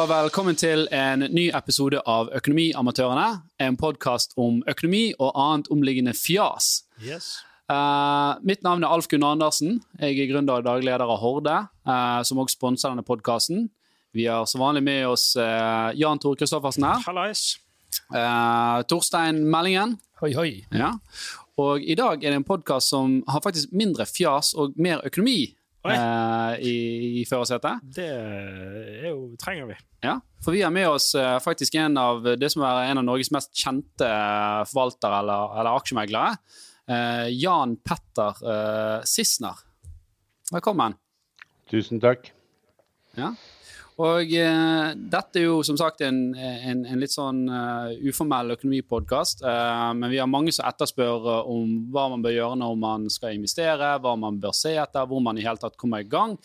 og velkommen til en ny episode av Økonomiamatørene. En podkast om økonomi og annet omliggende fjas. Yes. Uh, mitt navn er Alf Gunnar Andersen. Jeg er gründer og daglig leder av Horde, uh, som også sponser denne podkasten. Vi har som vanlig med oss uh, Jan Tore Kristoffersen her. Hallais. Torstein Meldingen. Hoi, hoi. Ja. Og i dag er det en podkast som har faktisk mindre fjas og mer økonomi i, i førersetet. Det er jo, trenger vi. Ja, for vi har med oss faktisk en av det som er en av Norges mest kjente forvaltere eller, eller aksjemeglere. Uh, Jan Petter uh, Sissener. Velkommen. Tusen takk. Ja. Og uh, dette er jo som sagt en, en, en litt sånn uformell økonomipodkast. men vi har mange som etterspør om hva man bør gjøre når man skal investere, hva man bør se etter, hvor man i hele tatt kommer i gang.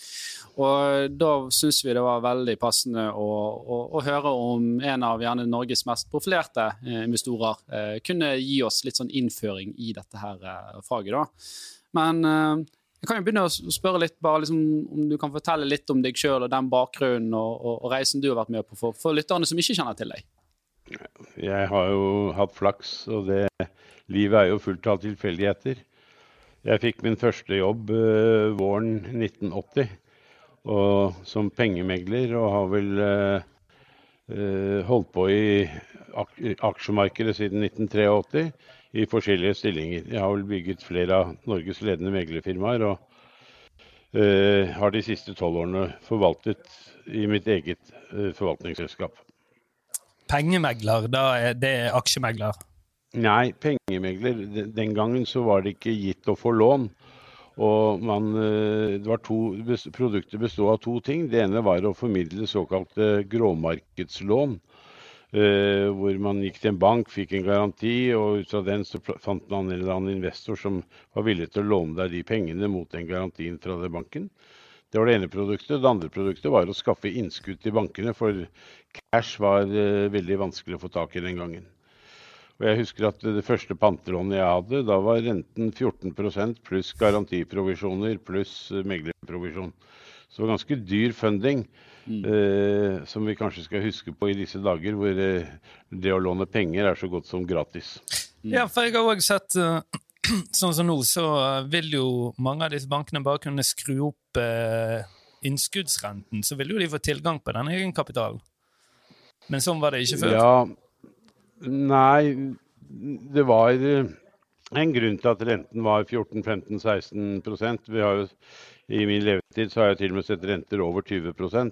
Og da syns vi det var veldig passende å, å, å, høre om en av gjerne Norges mest profilerte investorer uh, kunne gi oss litt sånn innføring i dette her eh, faget. da. Men eh, jeg kan jo begynne å spørre litt, bare liksom, om du kan fortelle litt om deg sjøl og den bakgrunnen og, og, og, reisen du har vært med på for, for lytterne som ikke kjenner til deg. Jeg har jo hatt flaks, og det, livet er jo fullt av tilfeldigheter. Jeg fikk min første jobb uh, våren 1980 og, som pengemegler, og har vel uh, uh, holdt på i aksjemarkedet siden 1983 i forskjellige stillinger. Jeg har vel bygget flere av Norges ledende meglerfirmaer. og eh, har de siste tolv årene forvaltet i mitt eget eh, forvaltningsselskap. Pengemegler, da er det aksjemegler? Nei, pengemegler. Den gangen så var det ikke gitt å få lån. Og man, det var to, Produktet bestod av to ting. Det ene var å formidle såkalte gråmarkedslån. Uh, hvor man gikk til en bank, fikk en garanti, og ut fra den så fant man en eller annen investor som var villig til å låne deg de pengene mot den garantien fra den banken. Det var det ene produktet. Det andre produktet var å skaffe innskudd til bankene, for cash var uh, veldig vanskelig å få tak i den gangen. Og jeg husker at Det første pantelånet jeg hadde, da var renten 14 pluss garantiprovisjoner pluss meglerprovisjon. Så det var ganske dyr funding. Mm. Eh, som vi kanskje skal huske på i disse dager, hvor eh, det å låne penger er så godt som gratis. Mm. Ja, for jeg har òg sett uh, Sånn som nå, så vil jo mange av disse bankene bare kunne skru opp uh, innskuddsrenten. Så vil jo de få tilgang på den egenkapitalen. Men sånn var det ikke før? Ja, nei, det var en grunn til at renten var 14-15-16% Vi har jo i min levetid så har jeg til og med sett renter over 20 uh,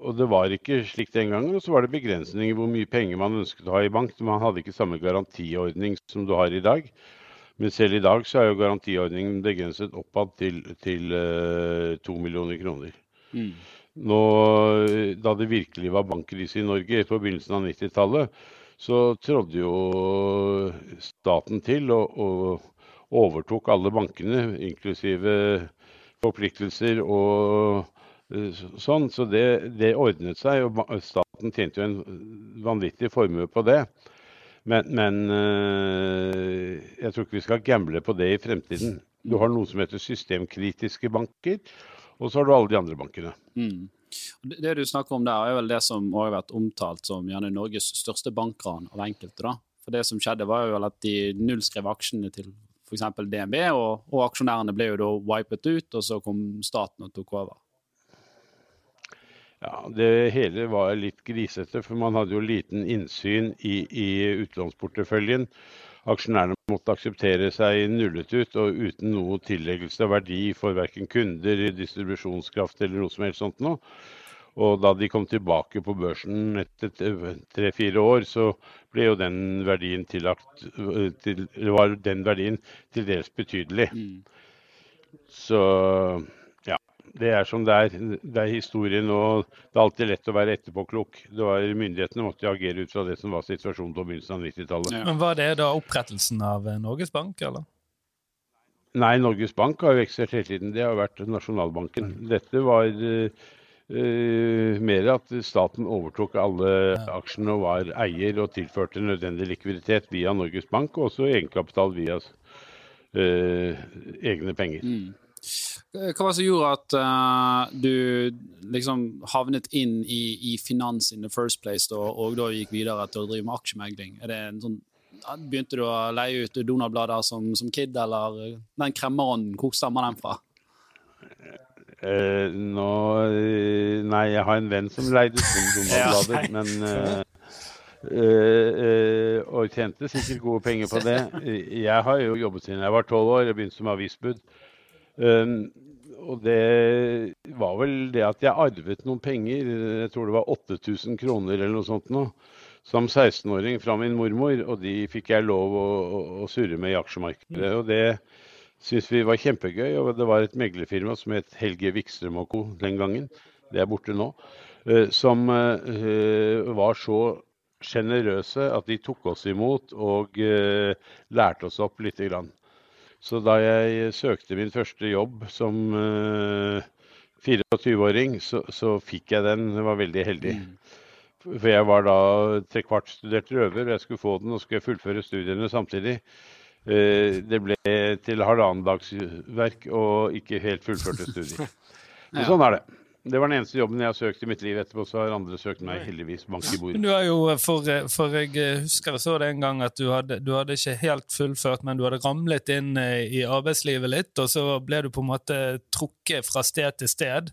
og Det var ikke slik den gangen. Og så var det begrensninger hvor mye penger man ønsket å ha i bank. Man hadde ikke samme garantiordning som du har i dag. Men selv i dag så er jo garantiordningen begrenset oppad til, til uh, 2 millioner kroner. Mm. Nå, da det virkelig var bankkrise i Norge i forbindelsen av 90-tallet, så trådde jo staten til og, og overtok alle bankene, inklusive forpliktelser og eh, sånn. Så det, det, ordnet seg, og staten tjente jo en vanvittig formue på det. Men, men eh, jeg tror ikke vi skal gamble på det i fremtiden. Du har noe som heter systemkritiske banker, og så har du alle de andre bankene. Mm. Det du snakker om der, er vel det som har vært omtalt som gjerne Norges største bankran av enkelte. da. For det som skjedde, var jo at de nullskrev aksjene til f.eks. DNB, og, og, aksjonærene ble jo da wipet ut, og så kom staten og tok over. Ja, Det hele var litt grisete, for man hadde jo liten innsyn i, i utlånsporteføljen. Aksjonærene måtte akseptere seg nullet ut og uten noe tilleggelse av verdi for verken kunder, distribusjonskraft eller noe som helst sånt noe. Og da de kom tilbake på børsen etter tre-fire år, så ble jo den verdien tillagt til, var den verdien til dels betydelig. Mm. Så ja. Det er som det er. Det er historien, og det er alltid lett å være etterpåklok. Det var, myndighetene måtte agere ut fra det som var situasjonen på begynnelsen av 90-tallet. Ja. Men Var det da opprettelsen av Norges Bank, eller? Nei, Norges Bank har jo eksistert hele tiden. Det har vært Nasjonalbanken. Dette var uh, mer at staten overtok alle aksjene og var eier og tilførte nødvendig likviditet via Norges Bank, og også egenkapital via uh, egne penger. Mm. Hva var det som gjorde at uh, du liksom havnet inn i, i, finans in the first place, da, og da gikk videre til å drive med aksjemegling? Er det en sånn, begynte du å leie ut Donald-blader som, som, kid, eller den kremmerånden, hvor stammer den fra? Uh, nå Nei, jeg har en venn som leide Donald-blader, men uh, Uh, uh, og tjente sikkert gode penger på det. Jeg har jo jobbet siden jeg var tolv år. og begynte som avisbud. Um, og det var vel det at jeg arvet noen penger, jeg tror det var 8000 kroner eller noe sånt nå, som 16-åring fra min mormor. Og de fikk jeg lov å, å, å surre med i aksjemarkedet. Og det syntes vi var kjempegøy. Og det var et meglerfirma som het Helge Wikstrøm Co. den gangen. Det er borte nå. Uh, som var så sjenerøse at de tok oss imot og uh, lærte oss opp lite grann. Så da jeg søkte min første jobb som uh, eh, 24-åring, så, så, fikk jeg den. Jeg var veldig heldig. Mm. For jeg var da trekvartstudert røver, og jeg skulle få den og skulle fullføre studiene samtidig. Uh, det ble til halvannendagsverk og ikke helt fullførte studier. Men sånn er det. Det var den eneste jobben jeg har søkt i mitt liv. Etterpå så har andre søkt meg heldigvis bank i bordet. Du har jo, for, for, jeg husker jeg så det en gang at du hadde, du hadde ikke helt fullført, men du hadde ramlet inn eh, i arbeidslivet litt, og så ble du på en måte trukket fra sted til sted.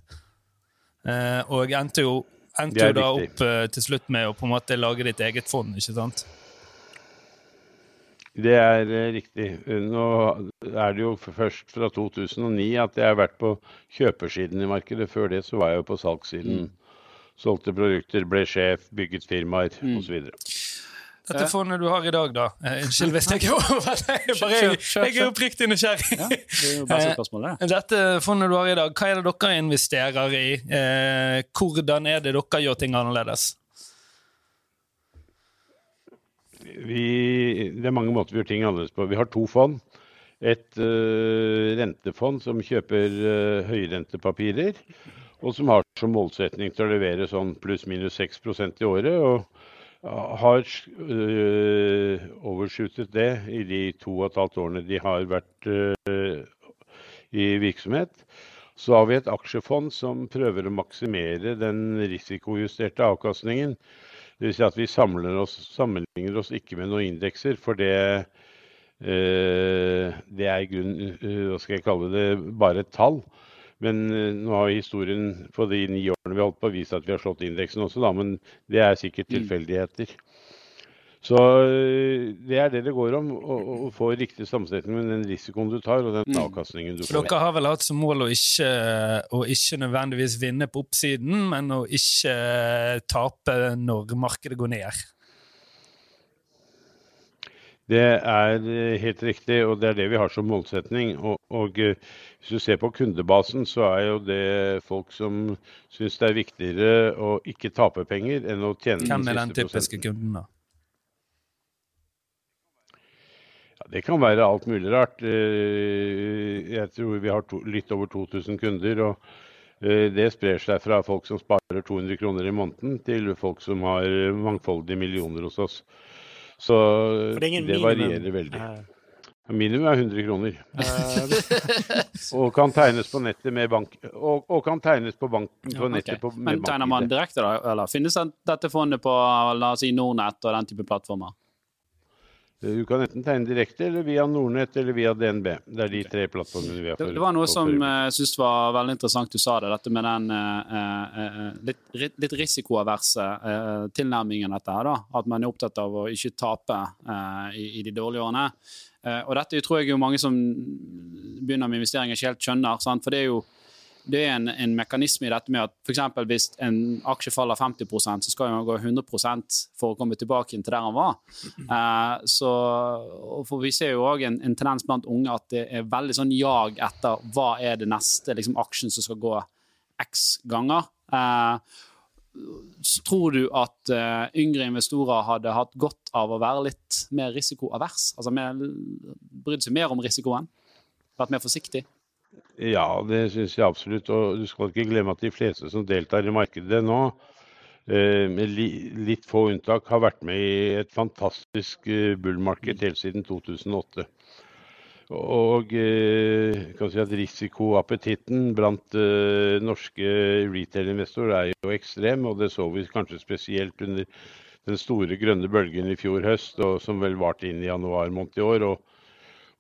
Eh, og endte jo, endte jo da opp eh, til slutt med å på en måte lage ditt eget fond, ikke sant? Det er eh, riktig. Nå er det jo først fra 2009 at jeg har vært på kjøpersiden i markedet. Før det så var jeg jo på salgssiden. Mm. Solgte produkter, ble sjef, bygget firmaer mm. osv. Dette fondet du har i dag, da? Eh, unnskyld hvis jeg er Jeg er oppriktig nysgjerrig. Ja, det eh, Dette fondet du har i dag, hva er det dere investerer i? Eh, hvordan er det dere gjør ting annerledes? Vi, det er mange måter vi gjør ting annerledes på. Vi har to fond. Et uh, rentefond som kjøper uh, høyrentepapirer, og som har som målsetning til å levere sånn pluss-minus 6% i året. og uh, har uh, overskjuttet det i de to og et halvt årene de har vært i virksomhet. Så har vi et aksjefond som prøver å maksimere den risikojusterte avkastningen Dvs. Si at vi oss, sammenligner oss ikke med noen indekser, for det, eh, det er i grunnen, eh, hva skal jeg kalle det, bare et tall. Men eh, nå har historien på de ni årene vi har holdt på vist at vi har slått indeksen også, da, men det er sikkert mm. Så eh, det er det det går om, å, få riktig sammensetning med den risikoen du tar og den mm. avkastningen du får. For dere har vel hatt som mål å ikke, å ikke nødvendigvis vinne på oppsiden, men å ikke tape når markedet går ned? Det er eh, helt riktig, og det er det vi har som målsetning. Og, og, eh, hvis du ser på kundebasen, så er jo det folk som syns det er viktigere å ikke tape penger enn å tjene den siste prosenten. Hvem er den typiske kunden, da? Ja, det kan være alt mulig rart. Eh, jeg tror vi har to, litt over 2000 kunder. og eh, Det sprer seg fra folk som sparer 200 kroner i måneden, til folk som har mangfoldige millioner hos oss. Så det, det varierer veldig. Minimum er 100 kroner. og kan tegnes på nettet med bank... Og, og kan tegnes på, banken på nettet okay. på, med Men tegner man direkte, da? Eller finnes dette fondet på la oss si Nordnett og den type plattformer? Du kan enten tegne direkte eller via Nordnett eller via DNB. Det er de tre plattformene vi har. Det, var noe som jeg uh, syns var veldig interessant du sa det, dette med den uh, uh, litt, litt risikoaverse tilnærmingen dette her. da, At man er opptatt av å ikke tape i, i, de dårlige årene. og dette tror jeg jo mange som begynner med investeringer, ikke helt skjønner. Sant? For det er jo det er en, en, mekanisme i dette med at f.eks. hvis en aksje faller 50% så skal den gå 100 for å komme tilbake til der den var. Uh, så, for Vi ser jo òg en, en, tendens blant unge at det er veldig sånn jag etter hva er det neste liksom, aksjen som skal gå x ganger. Uh, tror du at uh, yngre investorer hadde hatt godt av å være litt mer risikoavers? Altså brydd seg mer om risikoen? Vært mer forsiktig? Ja, det syns jeg absolutt. Og du skal ikke glemme at de fleste som deltar i markedet nå, eh, med litt få unntak, har vært med i et fantastisk eh, bullmarked helt siden 2008. Og eh, kan si at risikoappetitten blant norske retail-investorer er jo ekstrem, og det så vi kanskje spesielt under den store grønne bølgen i fjor høst, og som vel varte inn i januar måned i år. og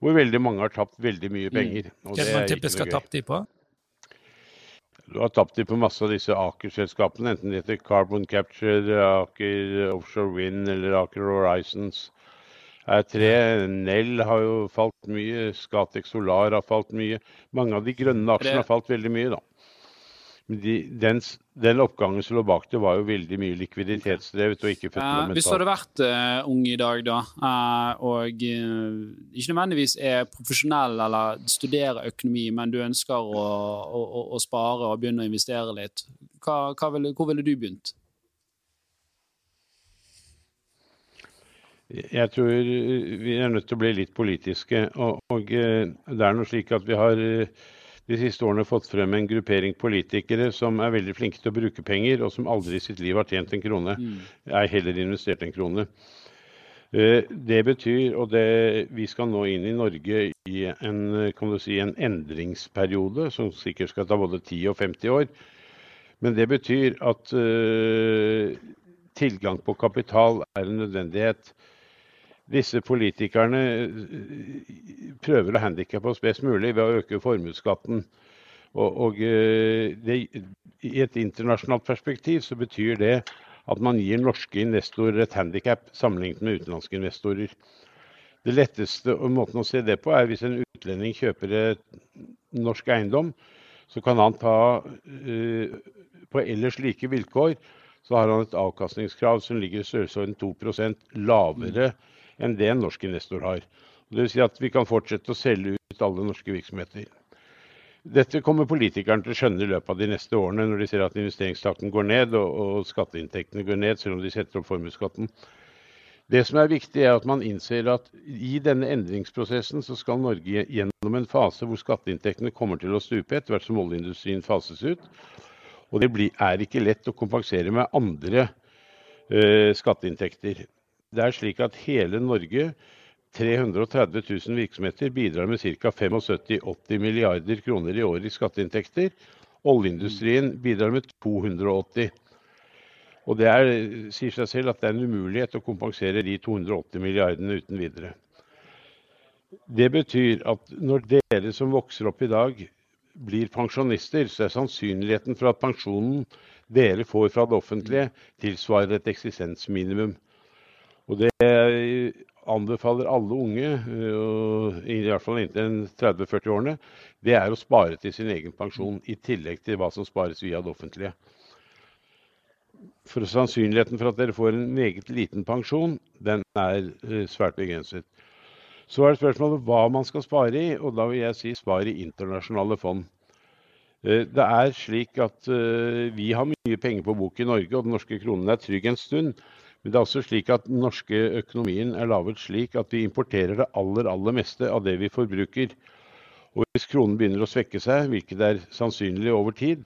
hvor veldig mange har tapt veldig mye penger. og Hva er det man er typisk har tapt de på? Du har tapt de på masse av disse Aker-selskapene, enten det heter Carbon Capture, Aker Offshore Wind eller Aker Horizons. Er tre. Nell har jo falt mye, Scatec Solar har falt mye. Mange av de grønne aksjene har falt veldig mye, da. Den, den oppgangen som lå bak det, var jo veldig mye likviditetsdrevet og ikke Eh, hvis du hadde vært uh, ung i dag, da, uh, og uh, ikke nødvendigvis er profesjonell eller studerer økonomi, men du ønsker å, å, å, å spare og begynne å investere litt, hva, hva ville, hvor ville du begynt? Jeg tror vi er nødt til å bli litt politiske. Og, og det er noe slik at vi har de siste årene fått frem en gruppering politikere som er veldig flinke til å bruke penger, og som aldri i sitt liv har tjent en krone. Er heller investert en krone. Eh, Det betyr, og det, vi skal nå inn i Norge i en, kan du si, en endringsperiode som sikkert skal ta både 10 og 50 år. Men det betyr at uh, tilgang på kapital er en nødvendighet. Disse politikerne eh, prøver å handikappe oss best mulig ved å øke formuesskatten. Og, og eh, det, I et internasjonalt perspektiv så betyr det at man gir norske investorer et handikap sammenlignet med utenlandske investorer. Det letteste måten å se det på er hvis en utlending kjøper et norsk eiendom, så kan han ta eh, på ellers like vilkår, så har han et avkastningskrav som ligger i størrelsesorden 2% lavere enn det en norsk investor har. Dvs. si at vi kan fortsette å selge ut alle norske virksomheter. Dette kommer politikerne til å skjønne i løpet av de neste årene, når de ser at investeringstakten går ned og, og skatteinntektene går ned, selv om de setter opp formuesskatten. Det som er viktig, er at man innser at i denne endringsprosessen så skal Norge gjennom en fase hvor skatteinntektene kommer til å stupe etter hvert som oljeindustrien fases ut. Og det blir, er ikke lett å kompensere med andre eh, skatteinntekter. Det er slik at hele Norge, 330 000 virksomheter, bidrar med ca. 75-80 milliarder kroner i året i skatteinntekter. Oljeindustrien bidrar med 280. Og det er, sier seg selv at det er en umulighet å kompensere de 280 milliardene uten videre. Det betyr at når dere som vokser opp i dag blir pensjonister, så er sannsynligheten for at pensjonen dere får fra det offentlige, tilsvarer et eksistensminimum. Og det anbefaler alle unge, øh, i hvert fall inntil 30-40-årene, det er å spare til sin egen pensjon, i tillegg til hva som spares via det offentlige. For sannsynligheten for at dere får en meget liten pensjon, den er øh, svært begrenset. Så er det spørsmålet hva man skal spare i, og da vil jeg si spare i internasjonale fond. Eh, Det er slik at eh, vi har mye penger på bok i Norge, og den norske kronen er trygg en stund. Men det er også slik at den norske økonomien er laget slik at vi importerer det aller, aller meste av det vi forbruker. Og hvis kronen begynner å svekke seg, hvilket er sannsynlig over tid,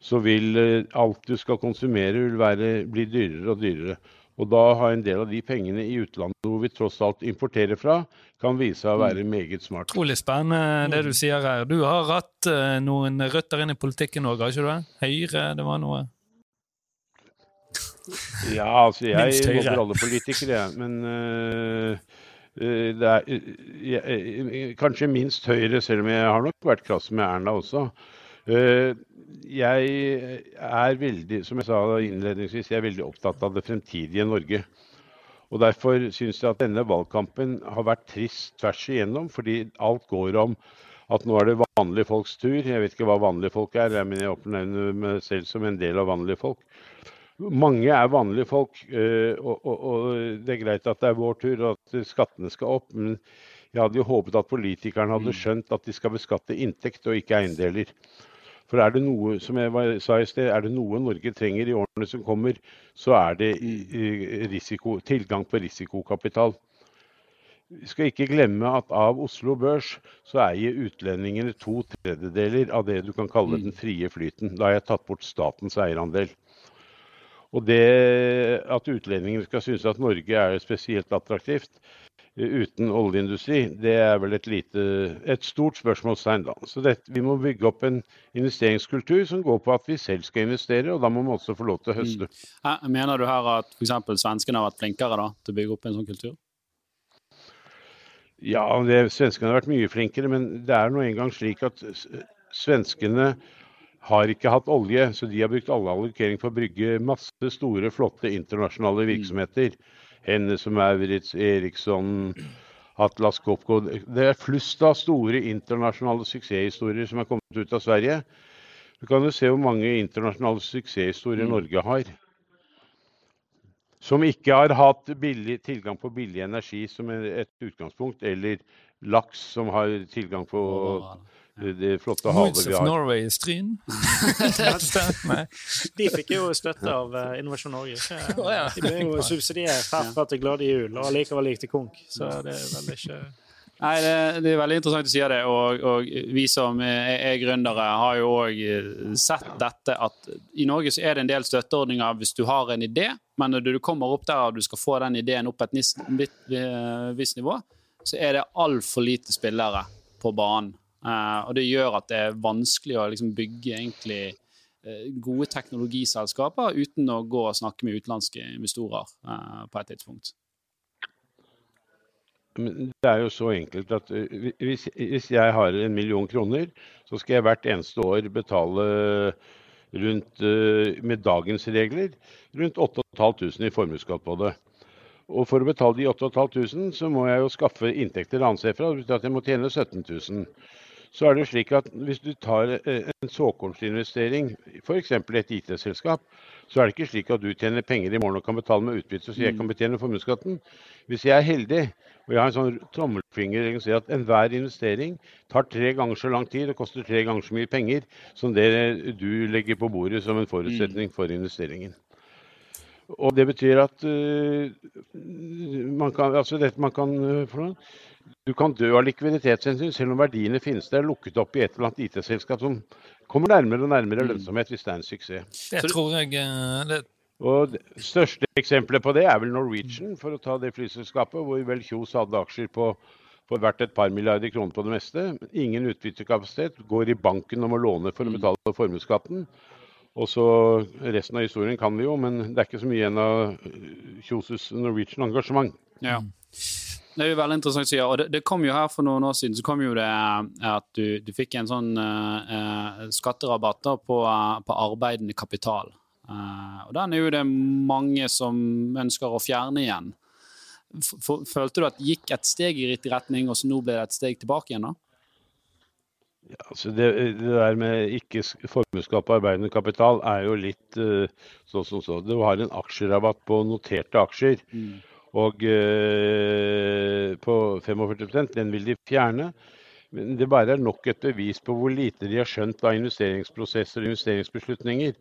så vil eh, alt du skal konsumere vil være, bli dyrere og dyrere. Og da har en del av de pengene i utlandet hvor vi tross alt importerer fra, kan vise seg å være meget smart. Utrolig spennende det du sier her. Du har hatt eh, noen røtter inn i politikken òg, har ikke du det? Høyre, det var noe Ja, altså jeg alle politikere, jeg. Men øh, det er jeg, øh, kanskje minst Høyre, selv om jeg har nok vært krass med Erna også. Jeg er veldig, som jeg sa innledningsvis, jeg er veldig opptatt av det fremtidige Norge. Og Derfor syns jeg at denne valgkampen har vært trist tvers igjennom, fordi alt går om at nå er det vanlige folks tur. Jeg vet ikke hva vanlige folk er, men jeg oppnevner meg selv som en del av vanlige folk. Mange er vanlige folk, eh, og, og, og det er greit at det er vår tur og at skattene skal opp. Men jeg hadde jo håpet at politikerne hadde skjønt at de skal beskatte inntekt og ikke eiendeler. For er det noe, som jeg sa i sted, er det noe Norge trenger i årene som kommer, så er det risiko, tilgang på risikokapital. Vi skal ikke glemme at av Oslo Børs så eier utlendingene to tredjedeler av det du kan kalle den frie flyten. Da har jeg tatt bort statens eierandel. Og det at utlendinger skal synes at Norge er spesielt attraktivt, uten oljeindustri, det er vel et, lite, et stort spørsmålstegn. da. Så det, Vi må bygge opp en investeringskultur som går på at vi selv skal investere, og da må vi også få lov til å høste. Mm. Mener du her at f.eks. svenskene har vært flinkere da, til å bygge opp en sånn kultur? Ja, det, svenskene har vært mye flinkere, men det er nå engang slik at svenskene har ikke hatt olje, så de har brukt alle allokeringer for å brygge masse store, flotte internasjonale mm. virksomheter. Mm. som Maurits, Eriksson, Atlas Copco. Det er flust av store internasjonale suksesshistorier som er kommet ut av Sverige. Du kan jo se hvor mange internasjonale suksesshistorier mm. Norge har. Som ikke har hatt billig, tilgang på billig energi som et utgangspunkt, eller laks som har tilgang på det flotte havet vi har. of Norway i Stryn. de fikk jo støtte av uh, Innovasjon Norge. De ble jo subsidiert herfra til glade jul, og allikevel gikk til konk. Så det er veldig ikke Nei, det, det, er veldig interessant å si det. Og, og vi som er, er gründere, har jo òg sett dette at i Norge så er det en del støtteordninger hvis du har en idé, men når du kommer opp der og du skal få den ideen opp et visst nivå, så er det altfor lite spillere på banen. Uh, og det gjør at det er vanskelig å liksom, bygge egentlig uh, gode teknologiselskaper uten å gå og snakke med utenlandske investorer uh, på et tidspunkt. Det er jo så enkelt at hvis, hvis, jeg har en million kroner, så skal jeg hvert eneste år betale rundt, med dagens regler, rundt 8500 i formuesskatt på det. Og for å betale de 8500, så må jeg jo skaffe inntekter annensteds fra. Det betyr at jeg må tjene 17 000 så er det slik at hvis du tar eh, en såkornsinvestering, f.eks. et IT-selskap, så er det ikke slik at du tjener penger i morgen og kan betale med utbytte, så jeg kan mm. betjene formuesskatten. Hvis jeg er heldig, og jeg har en sånn tommelfinger og si at enhver investering tar tre ganger så lang tid og koster tre ganger så mye penger som det du legger på bordet som en forutsetning mm. for investeringen. Og det betyr at uh, man kan, altså dette man kan uh, du kan dø av likviditetshensyn selv om verdiene finnes der lukket opp i et eller annet IT-selskap som kommer nærmere og nærmere mm. lønnsomhet hvis det er en suksess. Det tror jeg eh, det... Og det største eksempelet på det er vel Norwegian, for å ta det flyselskapet, hvor vel Kjos hadde aksjer på, for verdt et par milliarder kroner på det meste. Ingen utbyttekapasitet. Går i banken om å låne for å mm. betale formuesskatten. Og så Resten av historien kan vi jo, men det er ikke så mye igjen av Kjoses Norwegian-engasjement. Ja. Det er jo veldig interessant å si, og det, det, kom jo her For noen år siden så kom jo det eh, at du, du fikk en sånn uh, skatterabatt på, på, arbeidende kapital. Uh, og Den er jo det mange som ønsker å fjerne igjen. Følte du at det gikk et steg i riktig retning, og så nå ble det et steg tilbake igjen? da? Ja, altså det, det, der med ikke formuesskatt på arbeidende kapital er jo litt uh, sånn som så. Du har en aksjerabatt på noterte aksjer. Mm og eh, på 45% Den vil de fjerne. Men det bare er nok et bevis på hvor lite de har skjønt av investeringsprosesser og investeringsbeslutninger.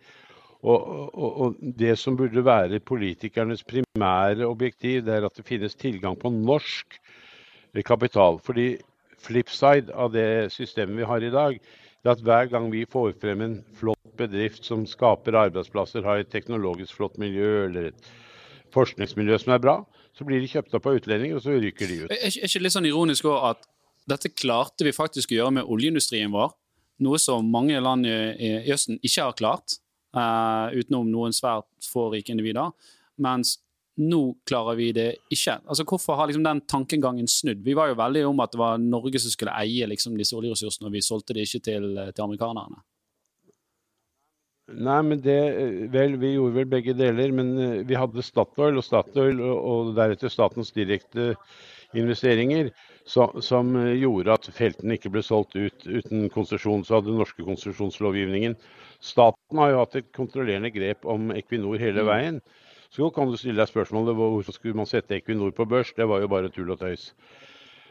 Og, og, og, det som burde være politikernes primære objektiv, det er at det finnes tilgang på norsk kapital. Fordi flipside av det systemet vi har i dag, det er at hver gang vi får frem en flott bedrift som skaper arbeidsplasser, har et teknologisk flott miljø eller et forskningsmiljø som er bra, så blir de kjøpt opp av utlendinger, og så ryker de ut. Er ikke litt sånn ironisk også at dette klarte vi faktisk å gjøre med oljeindustrien vår, noe som mange land i Østen ikke har klart, uh, utenom noen svært få rike individer. Mens nå klarer vi det ikke. Altså Hvorfor har liksom den tankegangen snudd? Vi var jo veldig om at det var Norge som skulle eie liksom disse oljeressursene, og vi solgte det ikke til, til amerikanerne. Nei, men det Vel, vi gjorde vel begge deler. Men eh, vi hadde Statoil og Statoil, og deretter statens direkte investeringer, som eh, gjorde at feltene ikke ble solgt ut uten konsesjon. Så hadde den norske konsesjonslovgivningen. Staten har jo hatt et kontrollerende grep om Equinor hele mm. veien. Så kan du stille deg spørsmålet hvorfor skulle man sette Equinor på børs? Det var jo bare tull og tøys.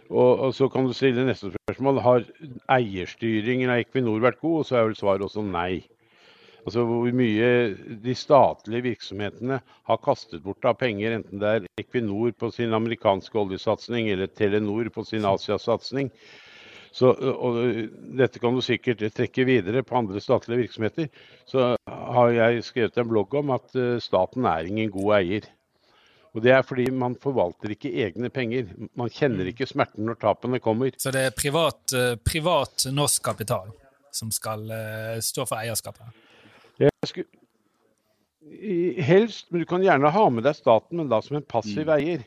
Og, og så kan du stille neste spørsmål. Har eierstyringen av Equinor vært god? Og så er vel svaret også nei. Altså hvor mye de statlige virksomhetene har kastet bort av penger, enten det er Equinor på sin amerikanske oljesatsing eller Telenor på sin Asiasatsing. Så, og dette kan du sikkert trekke videre på andre statlige virksomheter. Så har jeg skrevet en blogg om at eh, staten er ingen god eier. Og Det er fordi man forvalter ikke egne penger. Man kjenner mm. ikke smerten når tapene kommer. Så det er privat, uh, privat norsk kapital som skal uh, stå for eierskapet? Skulle, helst, men du kan gjerne ha med deg staten, men da som en passiv mm. eier.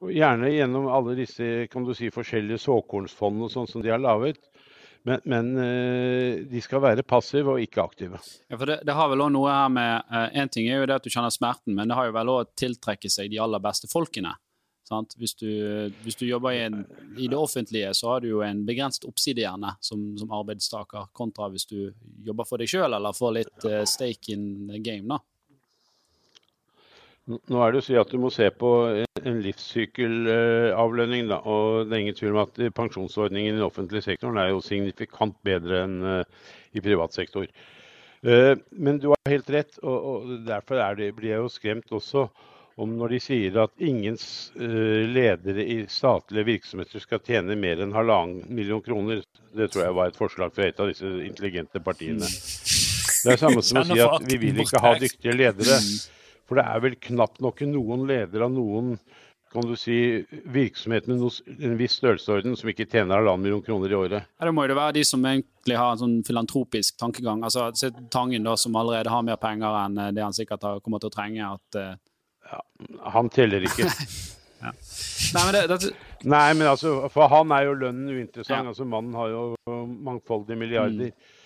Og gjerne gjennom alle disse kan du si, forskjellige såkornsfond og sånn som de har laget. Men, men, eh, de skal være passive og ikke aktive. Ja, for det, det har vel også noe her med Én uh, ting er jo det at du kjenner smerten, men det har jo vel òg tiltrekke seg de aller beste folkene. Hvis du, hvis, du, jobber i, en, i, det offentlige, så har du jo en begrenset oppside gjerne som, som arbeidstaker, kontra hvis du jobber for deg sjøl eller får litt uh, stake in the game. da. Nå er det jo si at du må se på en livssykkelavlønning. da, og Det er ingen tvil om at pensjonsordningen i den offentlige sektoren er jo signifikant bedre enn eh, i privat sektor. Eh, men du har helt rett, og derfor det, blir jeg jo skremt også om når de sier at ingen eh, ledere i statlige virksomheter skal tjene mer enn halvannen million kroner. Det tror jeg var et forslag fra et av disse intelligente partiene. Det er samme som å si at vi vil ikke ha dyktige ledere. For det er vel knapt nok noen leder av noen kan du si, virksomhet med en viss størrelsesorden som ikke tjener halvannen million kroner i året. Ja, det må jo være de som egentlig har en sånn filantropisk tankegang. Altså Tangen, da, som allerede har mer penger enn eh, det han sikkert kommer til å trenge. at... Ja, han teller ikke. ja. Nei, men det, det... Nei, men altså, for han er jo lønnen uinteressant. Ja. Altså, Mannen har jo mangfoldige milliarder. Mm.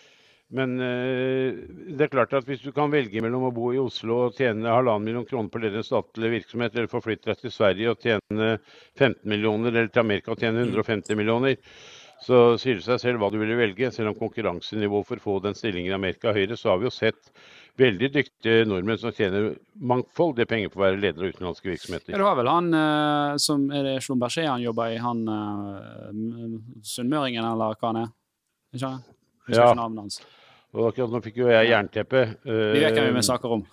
Men eh, det er klart at hvis du kan velge mellom å bo i Oslo og tjene halvannen million kroner på deres statlig virksomhet, eller forflytte deg til Sverige og tjene 15 millioner, eller til Amerika og tjene 150 millioner, så sier det seg selv hva du ville velge. Selv om konkurransenivået for å få den stillingen i Amerika er høyere, så har vi jo sett veldig dyktige nordmenn som tjener mangfoldige penger på å være leder av utenlandske virksomheter. Ja, du har vel han uh, som er det Schlumberger han jobber i, han uh, sunnmøringen, eller hva han er? Ikke sant? Husker ja. navnet hans. Og akkurat nå fikk jo jeg jernteppe. Vi vet hvem vi eh, snakker om.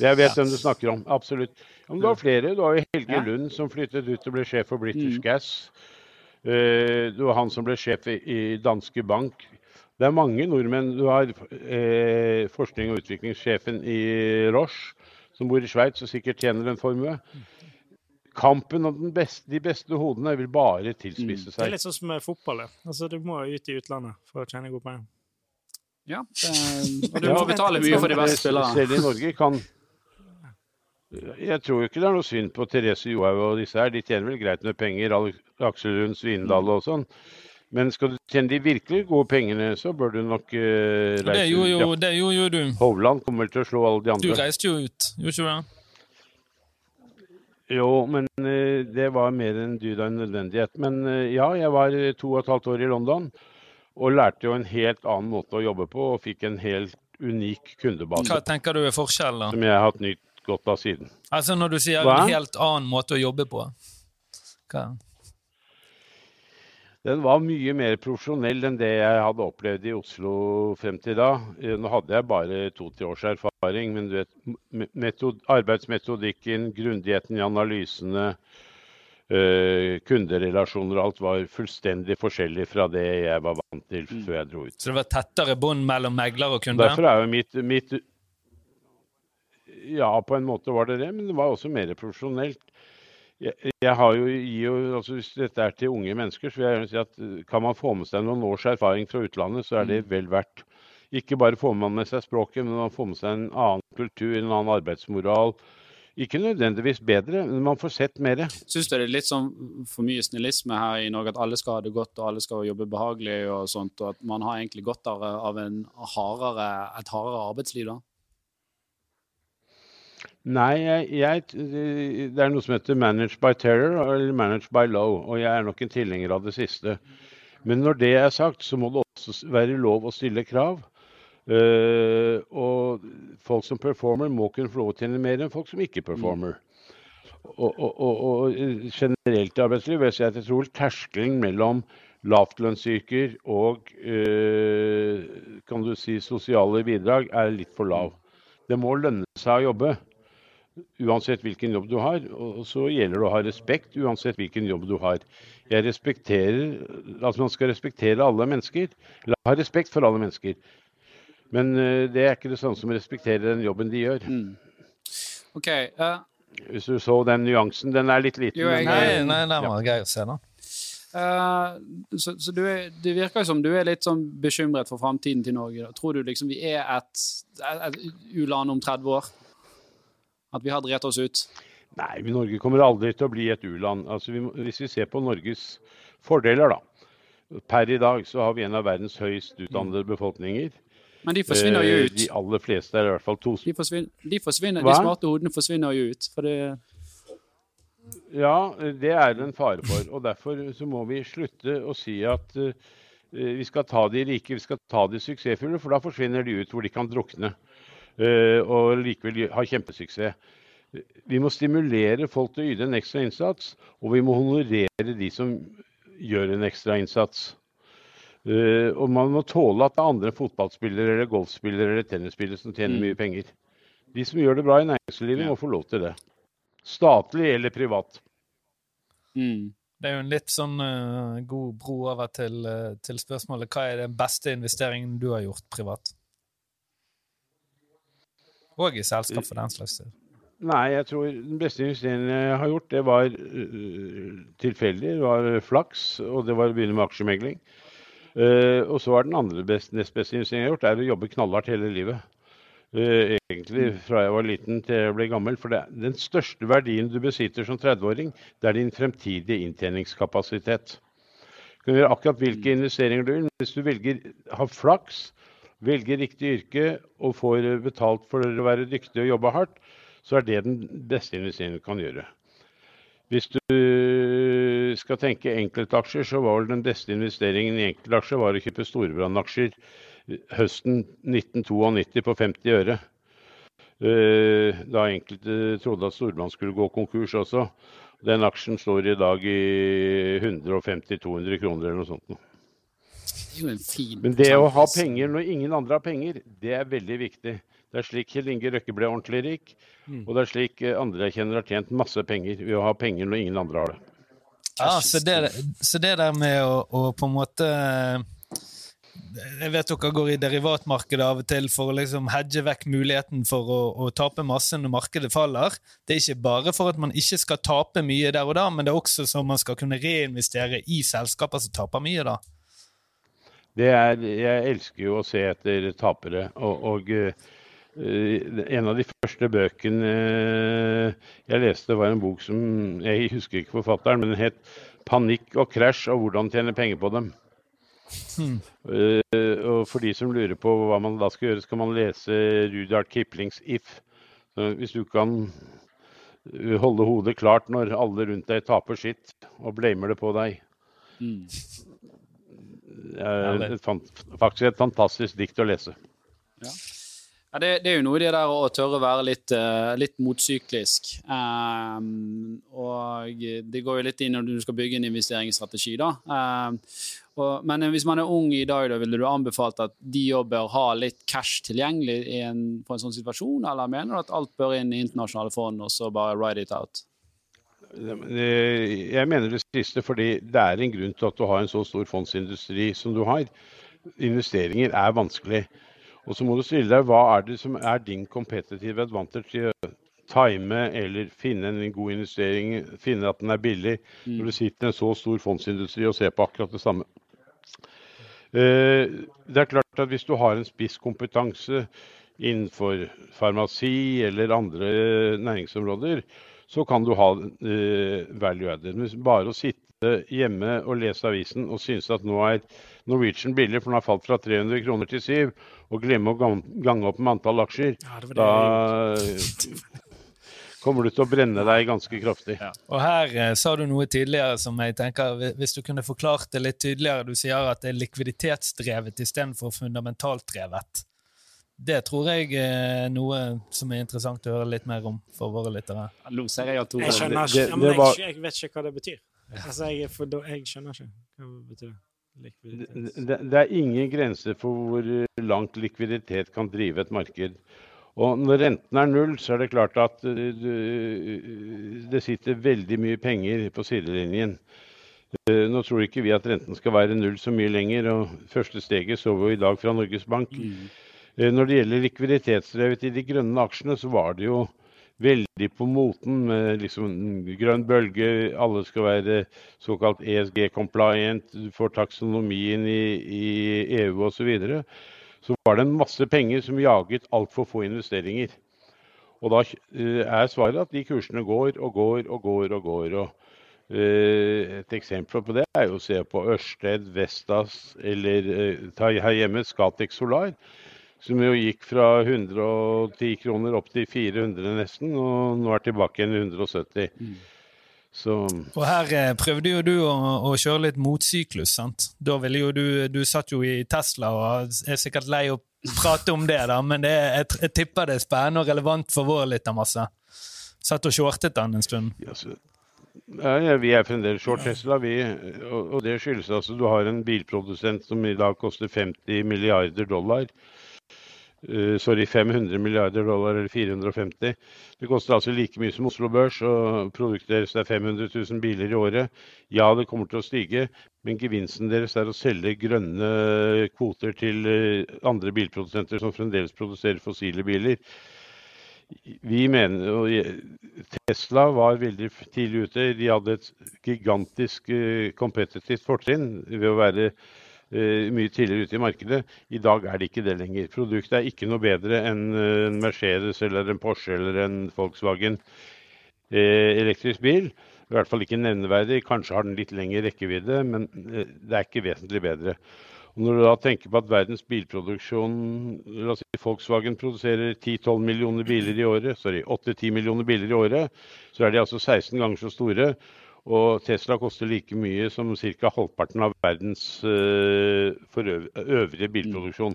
Jeg vet hvem du snakker om, absolutt. Ja, men du har flere. Du har jo Helge ja. Lund som flyttet ut og ble sjef for British mm. Gas. Uh, du har han som ble sjef i, i Danske Bank. Det er mange nordmenn. Du har eh, forskning- og utviklingssjefen i Roche, som bor i Sveits og sikkert tjener en formue kampen om beste, de beste hodene vil bare tilspisse seg. Det er litt sånn som med fotball. Altså, du må ut i utlandet for å tjene gode penger. Ja, og du må betale mye for de beste spillerne. Selv i Norge kan Jeg tror ikke det er noe synd på Therese Johaug og disse her. De tjener vel greit med penger, Aksel Lund Svindal og sånn. Men skal du tjene de virkelig gode pengene, så bør du nok uh, reise det gjorde jo, det gjorde jo du. Hovland kommer til å slå alle de andre. Du reiste jo ut, gjorde ikke du det? Jo, men eh, det var mer en dyd av en nødvendighet. Men eh, ja, jeg var to og et halvt år i London og lærte jo en helt annen måte å jobbe på og fikk en helt unik kundebase. Hva tenker du er forskjellen? Som jeg har hatt nytt godt av siden. Altså når du sier Hva? en helt annen måte å jobbe på? Hva? Den var mye mer profesjonell enn det jeg hadde opplevd i Oslo frem til da. Eh, nå hadde jeg bare to-tre års erfaring, men du vet, arbeidsmetodikken, grundigheten i analysene, øh, kunderelasjoner og alt var fullstendig forskjellig fra det jeg var vant til mm. før jeg dro ut. Så det var tettere bånd mellom megler og kunde? Derfor er jo mitt, mitt Ja, på en måte var det det, men det var også mer profesjonelt. Jeg, jeg har jo, jo, altså Hvis dette er til unge mennesker, så vil jeg si at eh, kan man få med seg noen års erfaring fra utlandet, så er det mm. vel verdt. Ikke bare får man med seg språket, men man får med seg en annen kultur, en annen arbeidsmoral. Ikke nødvendigvis bedre, men man får sett mer. Syns du det er litt sånn for mye snillisme her i Norge, at alle skal ha det godt og alle skal jobbe behagelig og sånt, og at man har egentlig godt av, av hardere, et hardere arbeidsliv da? Nei, jeg, jeg, det er noe som heter 'managed by terror' eller 'managed by law'. Og jeg er nok en tilhenger av det siste. Men når det er sagt, så må det også være lov å stille krav. Uh, og folk som performer, må kunne få lov å tjene mer enn folk som ikke performer. Og, og, og, og generelt i arbeidslivet vil jeg si at jeg tror terskelen mellom lavtlønnsyrker og uh, kan du si sosiale bidrag er litt for lav. Det må lønne seg å jobbe uansett hvilken jobb du har. Og så gjelder det å ha respekt uansett hvilken jobb du har. Jeg respekterer Altså man skal respektere alle mennesker. Eller ha respekt for alle mennesker. Men uh, det er ikke det samme som å respektere den jobben de gjør. Mm. OK. Uh, Hvis du så den nyansen. Den er litt liten. Jo, jeg- men, Nei, eh, nei, den var grei å se, da. uh, så så du er, det virker som du er litt sånn bekymret for framtiden til Norge. Da. Tror du liksom vi er et, et, et u-land om 30 år? At vi har drept oss ut? Nei, men Norge kommer aldri til å bli et u-land. Altså, hvis vi ser på Norges fordeler, da. Per i dag så har vi en av verdens høyest utdannede befolkninger. Men de forsvinner jo Eh, ut. De aller fleste er i hvert fall to De forsvinner, de, forsvinner, de smarte hodene forsvinner jo ut. For det, Ja, det er det en fare for. Og derfor så må vi slutte å si at uh, vi skal ta de rike, vi skal ta de suksessfulle, for da forsvinner de ut hvor de kan drukne. Eh, og likevel ha kjempesuksess. Vi må stimulere folk til å yte en ekstra innsats, og vi må honorere de som gjør en ekstra innsats. Eh, og man må tåle at det er andre fotballspillere eller golfspillere eller tennisspillere som tjener Mm. mye penger. De som gjør det bra i næringslivet, må få lov til det. Statlig eller privat. mm. Det er jo en litt sånn uh, god bro over til, uh, til spørsmålet hva er den beste investeringen du har gjort privat? Og i selskap for den slags. Nei, jeg tror den beste investeringen jeg har gjort, det var uh, tilfeldig. Det var flaks, og det var å begynne med aksjemegling. Uh, og så er den andre best, nest beste investeringen jeg har gjort, det er å jobbe knallhardt hele livet. Uh, egentlig fra jeg var liten til jeg ble gammel. For det, den største verdien du besitter som 30-åring, det er din fremtidige inntjeningskapasitet. Du kan gjøre akkurat hvilke investeringer du vil, men hvis du velger har flaks, velger riktig yrke og får betalt for å være dyktig og jobbe hardt, så er det den beste investeringen du kan gjøre. Hvis du skal tenke enkeltaksjer, så var vel den beste investeringen i enkeltaksjer var å kjøpe Storebrand-aksjer høsten 1992 på 50 øre. Eh, Da enkelte trodde at Storebrand skulle gå konkurs også. Den aksjen står i dag i 150-200 kroner eller noe sånt. Det er jo en fin Men det å ha penger når ingen andre har penger, det er veldig viktig. Det er slik Kjell Inge Røkke ble ordentlig rik, Mm. og det er slik eh, andre jeg kjenner har tjent masse penger ved å ha penger når ingen andre har det. Ja, så det, så det der med å, å på en måte Jeg vet dere går i derivatmarkedet av og til for å liksom hedge vekk muligheten for å, å tape masse når markedet faller. Det er ikke bare for at man ikke skal tape mye der og da, men det er også så man skal kunne reinvestere i selskaper som taper mye, da. Det er, jeg elsker jo å se etter tapere. Og, og uh, en av de første bøkene eh, jeg leste, var en bok som Jeg husker ikke forfatteren, men den het 'Panikk og krasj og hvordan tjene penger på dem'. Eh, og for de som lurer på hva man da skal gjøre, skal man lese Rudyard Kiplings 'If'. Så hvis du kan holde hodet klart når alle rundt deg taper sitt og blamer det på deg. Mm. Er faktisk et fantastisk dikt å lese. Ja, det, det er jo noe i det der å tørre å være litt, uh, litt motsyklisk. Um, og det går jo litt inn når du skal bygge en investeringsstrategi, da. Um, og, men hvis man er ung i dag, da, ville du anbefalt at de òg bør ha litt cash tilgjengelig i en, på en sånn situasjon, eller mener du at alt bør inn i internasjonale fond, og så bare ride it out? Eh, Jeg mener det siste fordi det er en grunn til at du har en så stor fondsindustri som du har. Investeringer er vanskelig. Og så må du stille deg hva er det som er din competitive advantage til å time eller finne en god investering, finne at den er billig, når du sitter i en så stor fondsindustri og ser på akkurat det samme. Eh, Det er klart at hvis du har en spisskompetanse innenfor farmasi eller andre næringsområder, så kan du ha eh, value added. Men bare å sitte hjemme og lese avisen og synes at nå er Norwegian billig, for den har falt fra 300 kroner til 7, og glemme å gange opp med antall aksjer, Ja, det det da kommer du til å brenne deg ganske kraftig. Og her eh, sa du noe tidligere som jeg tenker, hvis du kunne forklart det litt tydeligere. Du sier at det er likviditetsdrevet istedenfor fundamentalt drevet. Det tror jeg er noe som er interessant å høre litt mer om for våre lyttere. Jeg at Jeg skjønner ikke, ja, men jeg, jeg vet ikke hva det betyr. Altså, jeg, for, da- jeg skjønner ikke hva det betyr. Det, det er ingen grense for hvor langt likviditet kan drive et marked. Og når renten er null, så er det klart at uh, det sitter veldig mye penger på sidelinjen. Uh, Nå tror ikke vi at renten skal være null så mye lenger, og første steget så vi i dag fra Norges Bank. Uh, Når det gjelder likviditetsdrevet i de grønne aksjene, så var det jo veldig på moten med liksom grønn bølge. Alle skal være såkalt ESG-compliant, får taksonomien i, i EU osv. Så, videre. så var det en masse penger som jaget altfor få investeringer. Og da eh, er svaret at de kursene går og går og går og går. og uh, Et eksempel på det er jo å se på Ørsted, Vestas eller her hjemme Scatec Solar som jo gikk fra 110 kroner opp til 400 nesten, og nå er tilbake igjen i 170. Mm. Så. Og her eh, prøvde jo du å, å, kjøre litt motsyklus, sant? Da ville jo du Du satt jo i Tesla og er sikkert lei å prate om det, da, men det, jeg, jeg, tipper det er spennende og relevant for vår lyttermasse. Satt og shortet den en stund. Ja, så, ja, vi er fremdeles short Tesla, vi. Og, og det skyldes altså du har en bilprodusent som i dag koster 50 milliarder dollar sorry, 500 milliarder dollar eller 450. Det koster altså like mye som Oslo Børs, og produktet deres er 500 000 biler i året. Ja, det kommer til å stige, men gevinsten deres er å selge grønne kvoter til uh, andre bilprodusenter som fremdeles produserer fossile biler. Vi mener, og Tesla var veldig tidlig ute. De hadde et gigantisk kompetitivt fortrinn ved å være Eh, mye tidligere ute i markedet. I dag er det ikke det lenger. Produktet er ikke noe bedre enn eh, en Mercedes eller en Porsche eller en Volkswagen eh, elektrisk bil. I hvert fall ikke nevneverdig. Kanskje har den litt lengre rekkevidde, men det er ikke vesentlig bedre. Og når du da tenker på at verdens bilproduksjon la oss si Volkswagen produserer 10-12 millioner biler i året, sorry, 8-10 millioner biler i året, så er de altså 16 ganger så store. Og Tesla koster like mye som ca. halvparten av verdens uh, øvrige bilproduksjon.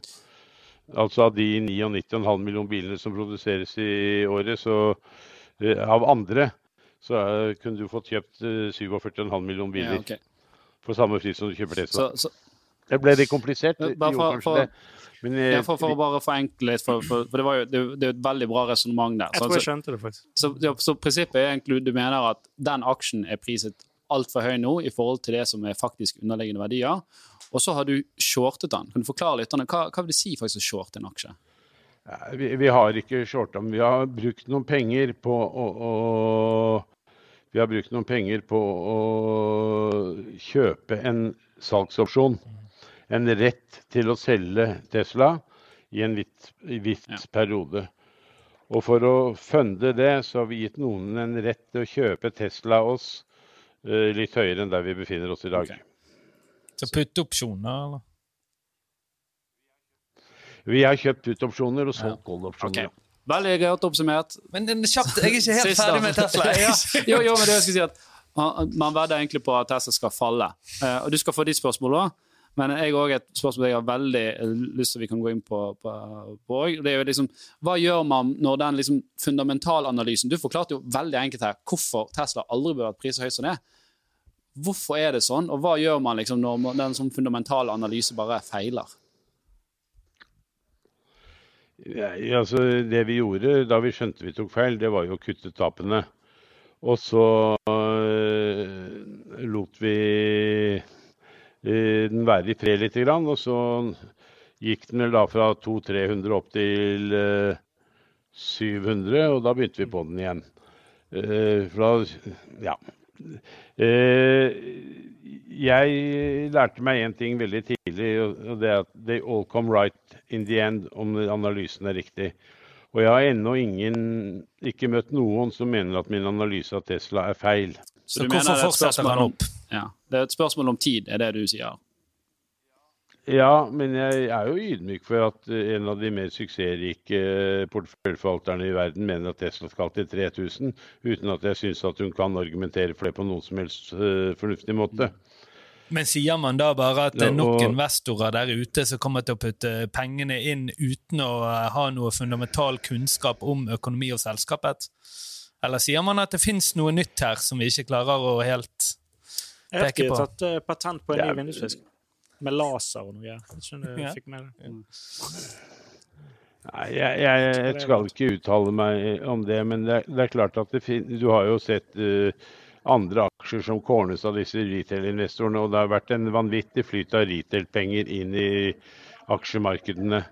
Altså av de 99,5 millioner bilene som produseres i året, så uh, av andre, så uh, kunne du fått kjøpt 47,5 millioner biler. Ja, okay. For samme pris som du kjøper Tesla. Så, så... Det ble litt komplisert? For, for, men, ja, for, for, å bare forenkle litt, for, for, for det, jo, det, det, er jo et veldig bra resonnement der. Jeg tror jeg skjønte det faktisk. Så, så, så, prinsippet er egentlig du mener at den aksjen er priset altfor høy nå i forhold til det som er faktisk underliggende verdier, og så har du shortet den. Kan du forklare litt? Hva, hva vil det si faktisk å shorte en aksje? Vi, vi, har ikke shorta, men vi har brukt noen penger på å, å vi har brukt noen penger på å kjøpe en salgsopsjon en rett til å selge Tesla i en viss ja. periode. Og for å funde det, så har vi gitt noen en rett til å kjøpe Tesla oss uh, litt høyere enn der vi befinner oss i dag. Okay. Så putteopsjoner, eller? Vi har kjøpt puttopsjoner og solgt ja. call-opsjoner. Okay. Veldig godt oppsummert. Men kjapt, jeg er ikke helt ferdig med Tesla. ja. jo, jo, men det jeg skal si at man, man vedder egentlig på at Tesla skal falle. Uh, og du skal få de spørsmålene òg. Men jeg også et spørsmål jeg har veldig lyst til vi kan gå inn på. på, på det er jo liksom, Hva gjør man når den liksom fundamentalanalysen Du forklarte jo veldig enkelt her hvorfor Tesla aldri bør vært priset høyt som det. Hvorfor er det sånn, og hva gjør man liksom når den sånn fundamentale analyse bare feiler? Ja, altså Det vi gjorde da vi skjønte vi tok feil, det var jo å kutte tapene. Og så øh, lot vi Eh, den være i fred litt. Og så gikk den vel da fra 200-300 opp til 700, eh, og da begynte vi på den igjen. For da ja. Jeg lærte meg én ting veldig tidlig, og det er at they all come right in the end, om analysen er riktig. Og jeg har ennå ikke møtt noen som mener at min analyse av Tesla er feil. Så, så hvorfor fortsetter han opp? Ja, Det er et spørsmål om tid, er det du sier? Ja, men jeg er jo ydmyk for at en av de mer suksessrike porteføljeforvalterne i verden mener at Tesla skal til 3000, uten at jeg syns at hun kan argumentere for det på noen som helst uh, fornuftig måte. Men sier man da bare at det er nok investorer der ute som kommer til å putte pengene inn uten å ha noe fundamental kunnskap om økonomi og selskapet? Eller sier man at det fins noe nytt her som vi ikke klarer å helt peke på? Jeg har tatt uh, patent på en ny vindusfisk. Med laser og noe. Jeg om fikk med det. Nei, jeg, jeg, jeg, skal ikke uttale meg om det, men det, det er klart at du har jo sett uh, andre aksjer som kornes av disse retail-investorene, og det har vært en vanvittig flyt av retail-penger inn i aksjemarkedene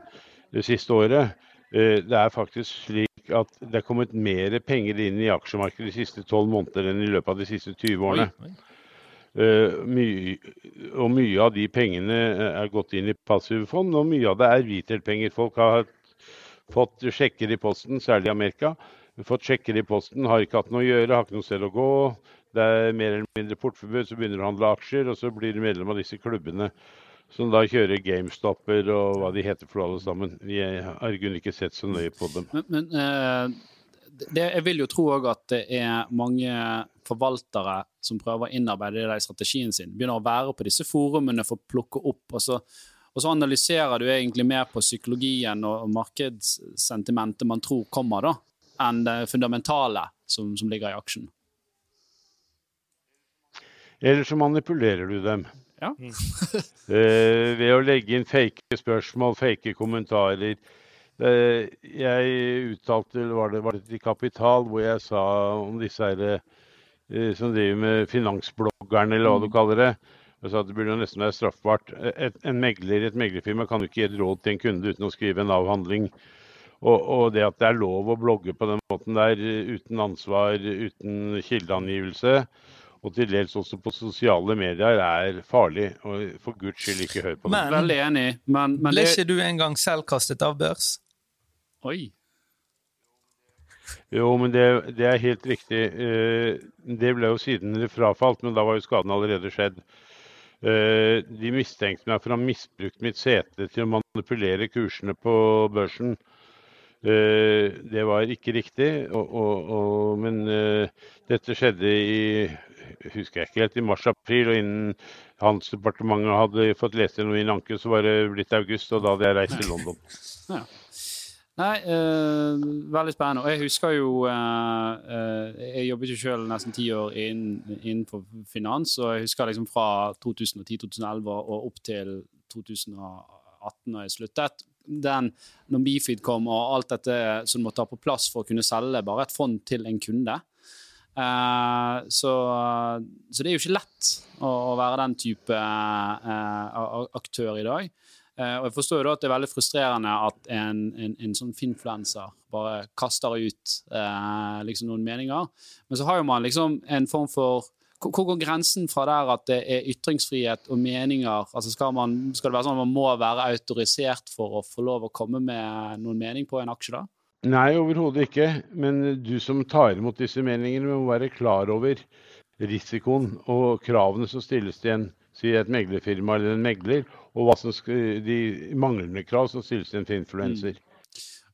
det siste året. Uh, det er faktisk slik at det er kommet mer penger inn i aksjemarkedet de siste tolv måneder enn i løpet av de siste 20 årene. Oi, oi. Uh, mye, og mye av de pengene er gått inn i passive fond, og mye av det er retail-penger. Folk har fått sjekker i posten, særlig i Amerika. Fått sjekker i posten, har ikke hatt noe å gjøre, har ikke noe sted å gå. Det er mer eller mindre portforbud, så begynner du å handle aksjer, og så blir du medlem av disse klubbene som da kjører GameStopper og hva de heter for alle sammen. Vi har i ikke sett så nøye på dem. Men, men uh, det, jeg vil jo tro òg at det er mange forvaltere som prøver å innarbeide det i strategien sin. Begynner å være på disse forumene for å plukke opp. og så, og så analyserer du egentlig mer på psykologien og markedssentimentet man tror kommer, da, enn det fundamentale som, som ligger i aksjen. Eller så manipulerer du dem. Ja. eh, ved å legge inn fake spørsmål, fake kommentarer. Eh, jeg uttalte, var det, var det til Kapital, hvor jeg sa om disse her, eh, som driver med finansbloggerne, eller hva du mm. kaller det. Jeg sa at Det burde nesten være straffbart. Et, en megler i et meglerfirma kan jo ikke gi et råd til en kunde uten å skrive en avhandling. Og, og, det at det er lov å blogge på den måten der uten ansvar, uten kildeangivelse, og til dels også på sosiale medier, er farlig. Og for guds skyld, ikke hør på det. Men, Veldig enig. Men, men ble ikke du en gang selv kastet av børs? Oi. Jo, men det, det, er helt riktig. Eh, det ble jo siden frafalt, men da var jo skaden allerede skjedd. Eh, de mistenkte meg for å ha misbrukt mitt sete til å manipulere kursene på børsen. Eh, det var ikke riktig, og, og, og, men dette skjedde i husker jeg ikke helt, i mars-april. Og innen Handelsdepartementet hadde fått lest i en anke, så var det blitt august, og da hadde jeg reist til London. Ja. Nei, eh, veldig spennende. Og jeg husker jo eh, eh Jeg jobbet jo selv nesten ti år inn, innenfor finans, og jeg husker liksom fra 2010-2011 og opp til 2018 når jeg sluttet. Den, når Bifid kom og alt dette som du måtte ha på plass for å kunne selge bare et fond til en kunde, Uh, så, så, det er jo ikke lett å, å være den type uh, aktør i dag. Uh, og jeg forstår jo da at det er veldig frustrerende at en, en, en sånn finfluencer bare kaster ut liksom noen meninger. Men så har jo man liksom en form for hvor går grensen fra der at det er ytringsfrihet og meninger? Altså skal, man, skal det være sånn at man må være autorisert for å få lov å komme med noen mening på en aksje, da? Nei, overhodet ikke. Men du som tar imot disse meningene, må være klar over risikoen og kravene som stilles til en, si et meglerfirma eller en megler, og hva som skal, de manglende krav som stilles til en influenser. Mm.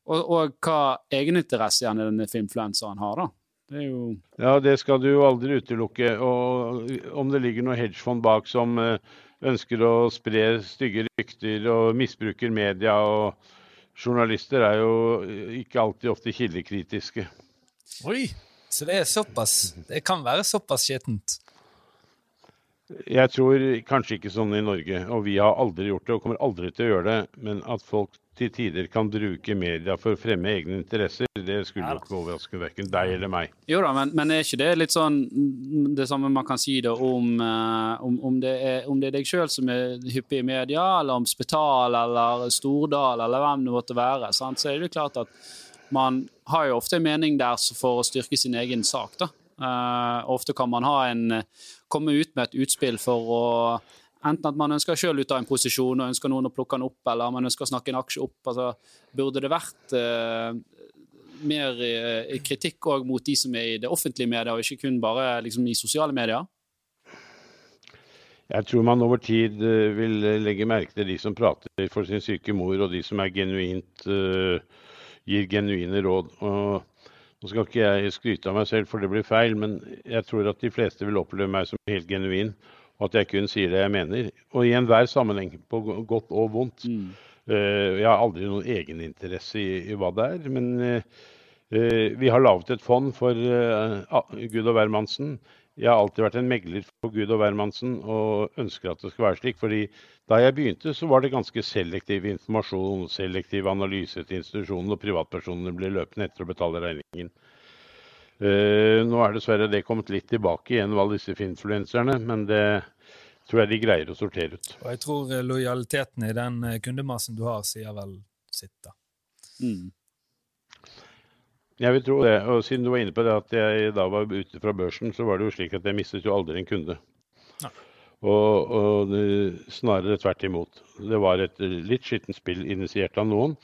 Og, og, hva egeninteresse denne influenseren har, da? Det jo... Ja, det skal du jo aldri utelukke. Og om det ligger noe hedgefond bak som eh, ønsker å spre stygge rykter og misbruker media og journalister er jo ikke alltid ofte kildekritiske. Oi, så det er såpass Det kan være såpass skittent? Jeg tror kanskje ikke sånn i Norge, og vi har aldri gjort det og kommer aldri til å gjøre det. Men at folk til tider kan bruke media for å fremme egne interesser, det skulle jo ikke overraske verken deg eller meg. Jo da, men, men, er ikke det litt sånn det samme man kan si da om, uh, om, om, det, er, om det er deg sjøl som er hyppig i media, eller om Spital eller Stordal eller hvem det måtte være, sant? så er det jo klart at man har jo ofte en mening der for å styrke sin egen sak. da. Uh, ofte kan man ha en, komme ut med et utspill for å Enten at man ønsker selv ut av en posisjon og ønsker noen å plukke den opp, eller man ønsker å snakke en aksje opp. Altså, burde det vært eh, mer eh, kritikk òg mot de som er i det offentlige media, og ikke kun bare liksom, i sosiale medier? Jeg tror man over tid uh, vil legge merke til de som prater for sin syke mor, og de som genuint, uh, gir genuine råd. Og nå skal ikke jeg skryte av meg selv, for det blir feil, men jeg tror at de fleste vil oppleve meg som helt genuin og at jeg kun sier det jeg mener. Og i enhver sammenheng, på godt og vondt. Mm. Uh, jeg har aldri noen egeninteresse i, i hva det er. Men uh, vi har laget et fond for Gud og hvermannsen. Jeg har alltid vært en megler for Gud og hvermannsen og ønsker at det skal være slik. fordi da jeg begynte, så var det ganske selektiv informasjon, selektiv analyse til institusjonen, og privatpersonene ble løpende etter å betale regningen. Uh, nå er dessverre det kommet litt tilbake igjen, alle disse influenserne, men det tror jeg de greier å sortere ut. Og jeg tror eh, lojaliteten i den eh, kundemassen du har, sier vel sitt, da. Mm. Jeg vil tro det. Og siden du var inne på det at jeg da var ute fra børsen, så var det jo slik at jeg mistet jo aldri en kunde. Ja. Og, og det, snarere tvert imot. Det var et litt skittent spill initiert av noen.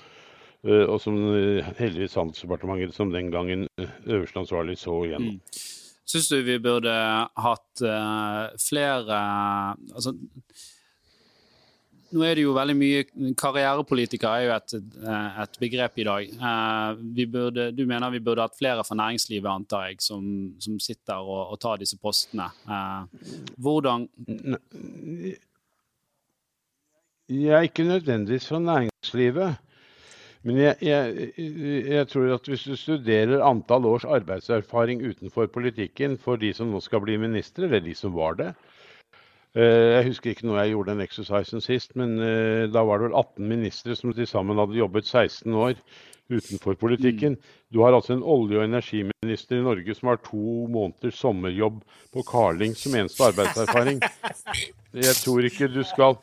Eh, og som eh, heldigvis Handelsdepartementet som den gangen eh, øverste ansvarlig så igjennom. Mm. Syns du vi burde hatt uh, flere altså, nå er det jo veldig mye Karrierepolitiker er jo et, et begrep i dag. Burde, du mener vi burde hatt flere fra næringslivet, antar jeg, som, som sitter og, og, tar disse postene. Hvordan Jeg er ikke nødvendigvis fra næringslivet. Men jeg, jeg, jeg, tror at hvis du studerer antall års arbeidserfaring utenfor politikken for de som nå skal bli ministre, eller de som var det eh, Jeg husker ikke når jeg gjorde den exercisen sist, men eh, da var det vel 18 ministre som til sammen hadde jobbet 16 år utenfor politikken. Mm. Du har altså en olje- og energiminister i Norge som har to måneders sommerjobb på Carling som eneste arbeidserfaring. Jeg tror ikke du skal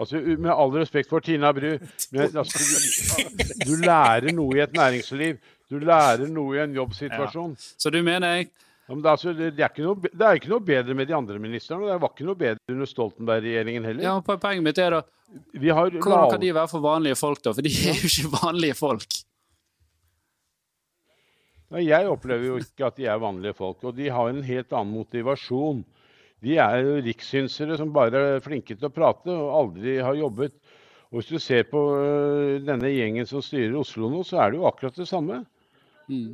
Altså, Med all respekt for Tina Bru, men, altså, du, du, lærer noe i et næringsliv. Du lærer noe i en jobbsituasjon. Ja. Så du mener jeg ja, det, altså, det, er noe, det, er ikke noe, bedre med de andre ministrene. Det var ikke noe bedre under Stoltenberg-regjeringen heller. Ja, Poenget mitt er da Hvordan kan de være for vanlige folk, da? For de er jo ikke vanlige folk. Nei, jeg opplever jo ikke at de er vanlige folk. Og de har en helt annen motivasjon de er jo rikssynsere som bare er flinke til å prate og aldri har jobbet. Og Hvis du ser på øh, denne gjengen som styrer Oslo nå, så er det jo akkurat det samme. Mm.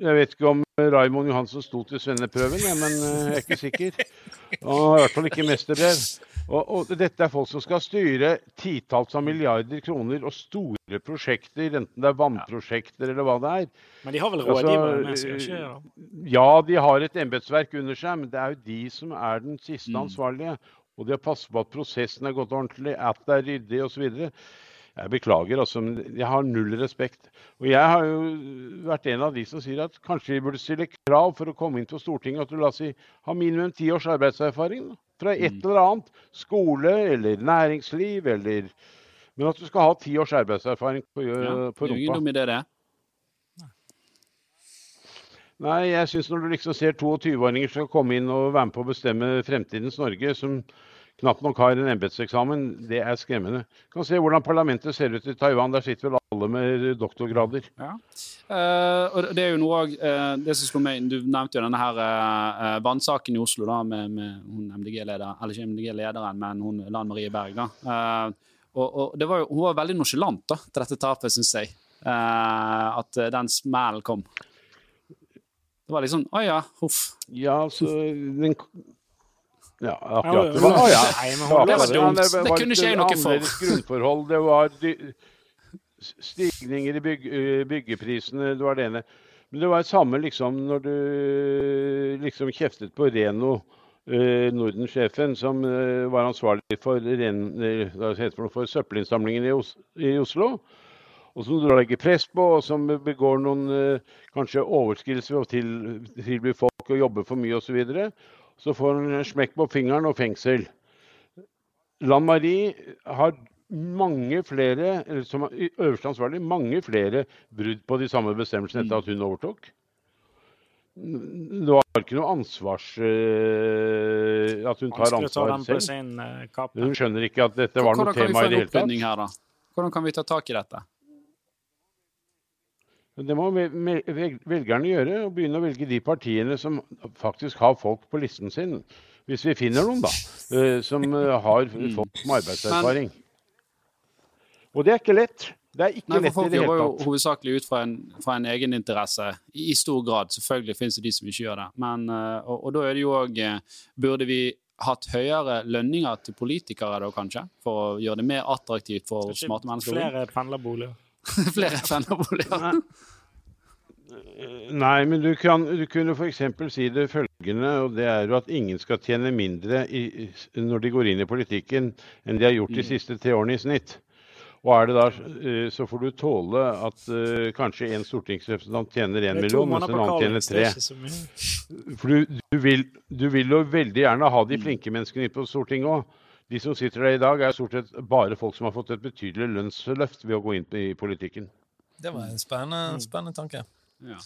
Jeg vet ikke om Raymond Johansen sto til svenneprøven, men øh, jeg er ikke sikker. Han har i hvert fall ikke mesterbrev. Og, og, dette er folk som skal styre titalls av milliarder kroner og store prosjekter, enten det er vannprosjekter eller hva det er. Men de har vel rådgivere med seg? ikke? Ja. ja, de har et embetsverk under seg, men det er jo de som er den siste mm. ansvarlige. Og de har passet på at prosessen er gått ordentlig, at det er ryddig osv. Jeg beklager, altså, men jeg har null respekt. Og jeg har jo vært en av de som sier at kanskje vi burde stille krav for å komme inn på Stortinget at du la oss si, ha minimum ti års arbeidserfaring. Da fra et mm. eller annet. Skole eller næringsliv eller Men at du skal ha ti års arbeidserfaring på, ja, på rumpa. Det er det. Nei, jeg syns når du liksom ser 22-åringer som skal komme inn og være med på å bestemme fremtidens Norge, som knapt nok har en embetseksamen, det er skremmende. Du kan se hvordan parlamentet ser ut i Taiwan. Der sitter vel alle med doktorgrader. Ja. Uh, og det er jo noe òg uh, det som slo meg Du nevnte jo denne her uh, vannsaken i Oslo da, med, med hun MDG-leder, eller ikke MDG-lederen, men hun Lan Marie Berg. da. og, og jo, Hun var veldig nonsjalant til dette tapet, syns jeg. at den smellen kom. Det var liksom Å ja, huff. Ja, altså, den ja, akkurat. Det var, ja. det var dumt. Det, kunne ikke jeg noe for. grunnforhold. Det var stigninger i byg, byggeprisene. Det var det ene. Men det var det samme liksom når du liksom kjeftet på Reno, eh, Norden-sjefen, som eh, var ansvarlig for, ren, for, for søppelinnsamlingen i, Os i Oslo. Og som du legger press på, og som begår noen eh, kanskje overskridelser ved å til, tilby folk å jobbe for mye osv. Så får han smekk på fingeren og fengsel. Lan Marie har mange flere, eller som øverste ansvarlig, mange flere brudd på de samme bestemmelsene etter at hun overtok. Det var ikke noe ansvars... Uh, at hun tar ansvar selv. Uh, hun skjønner ikke at dette var noe tema i det hele tatt. Hvordan kan vi ta tak i dette? Det må velgerne gjøre, og begynne å velge de partiene som faktisk har folk på listen sin. Hvis vi finner noen, da. Eh, som eh, har mm. folk med arbeidserfaring. Og det er ikke lett. Det er ikke Nei, lett i det hele tatt. Folk jo hovedsakelig ut fra en, fra en egeninteresse, i stor grad. Selvfølgelig finnes det de som ikke gjør det. Men, eh, og, og da er det jo òg Burde vi hatt høyere lønninger til politikere da, kanskje? For å gjøre det mer attraktivt for smarte mennesker? Flere pendlerboliger. Flere pendlerboliger. Nei, men du, kan, du kunne f.eks. si det følgende, og det er jo at ingen skal tjene mindre i, når de går inn i politikken, enn de har gjort de mm. siste tre årene i snitt. Og er det da, eh, Så får du tåle at uh, kanskje en stortingsrepresentant tjener én million, mens en annen tjener tre. For du, du, vil, du, vil, jo veldig gjerne ha de mm. flinke menneskene inn på Stortinget òg. De som sitter der i dag, er stort sett bare folk som har fått et betydelig lønnsløft ved å gå inn i politikken. Det var en spennende, mm. spennende tanke. Ja.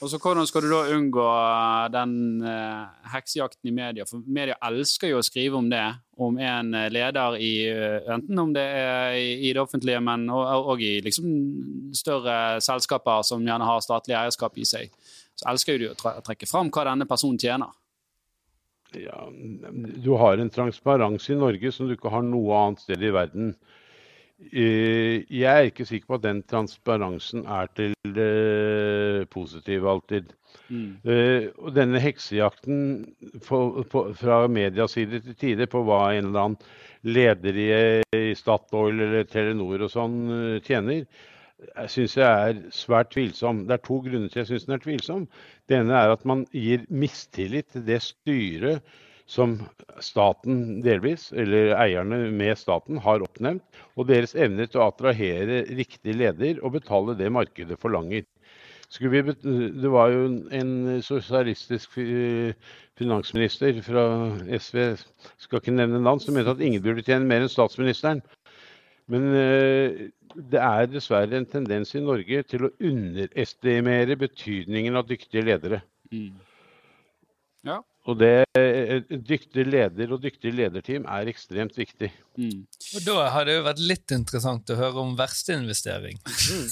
Og så Hvordan skal du da unngå eh, den uh, heksejakten i media? For media elsker jo å skrive om det. Om en eh, leder i Enten om det er i det offentlige, men òg i liksom større selskaper som gjerne har statlig eierskap i seg. Så elsker jo du å trekke fram hva denne personen tjener. Ja, Du har en transparens i Norge som du ikke har noe annet sted i verden. Eh, jeg er ikke sikker på at den transparensen er til det positive alltid. Mm. Uh, og denne heksejakten på, fra medias side til tider på hva en eller annen leder i, i Statoil eller Telenor og sånn uh, tjener, syns jeg er svært tvilsom. Det er to grunner til jeg syns den er tvilsom. Det ene er at man gir mistillit til det styret som staten delvis, eller eierne med staten, har oppnevnt, og deres evne til å attrahere riktig leder og betale det markedet forlanger. Vi, det var jo en sosialistisk finansminister fra SV, skal ikke nevne navn, som mente at ingen burde tjene mer enn statsministeren. Men eh, det er dessverre en tendens i Norge til å underestimere betydningen av dyktige ledere. Mm. Ja. Og det dyktig leder og dyktig lederteam er ekstremt viktig. Mm. Og Da har det jo vært litt interessant å høre om verste investering. Mm.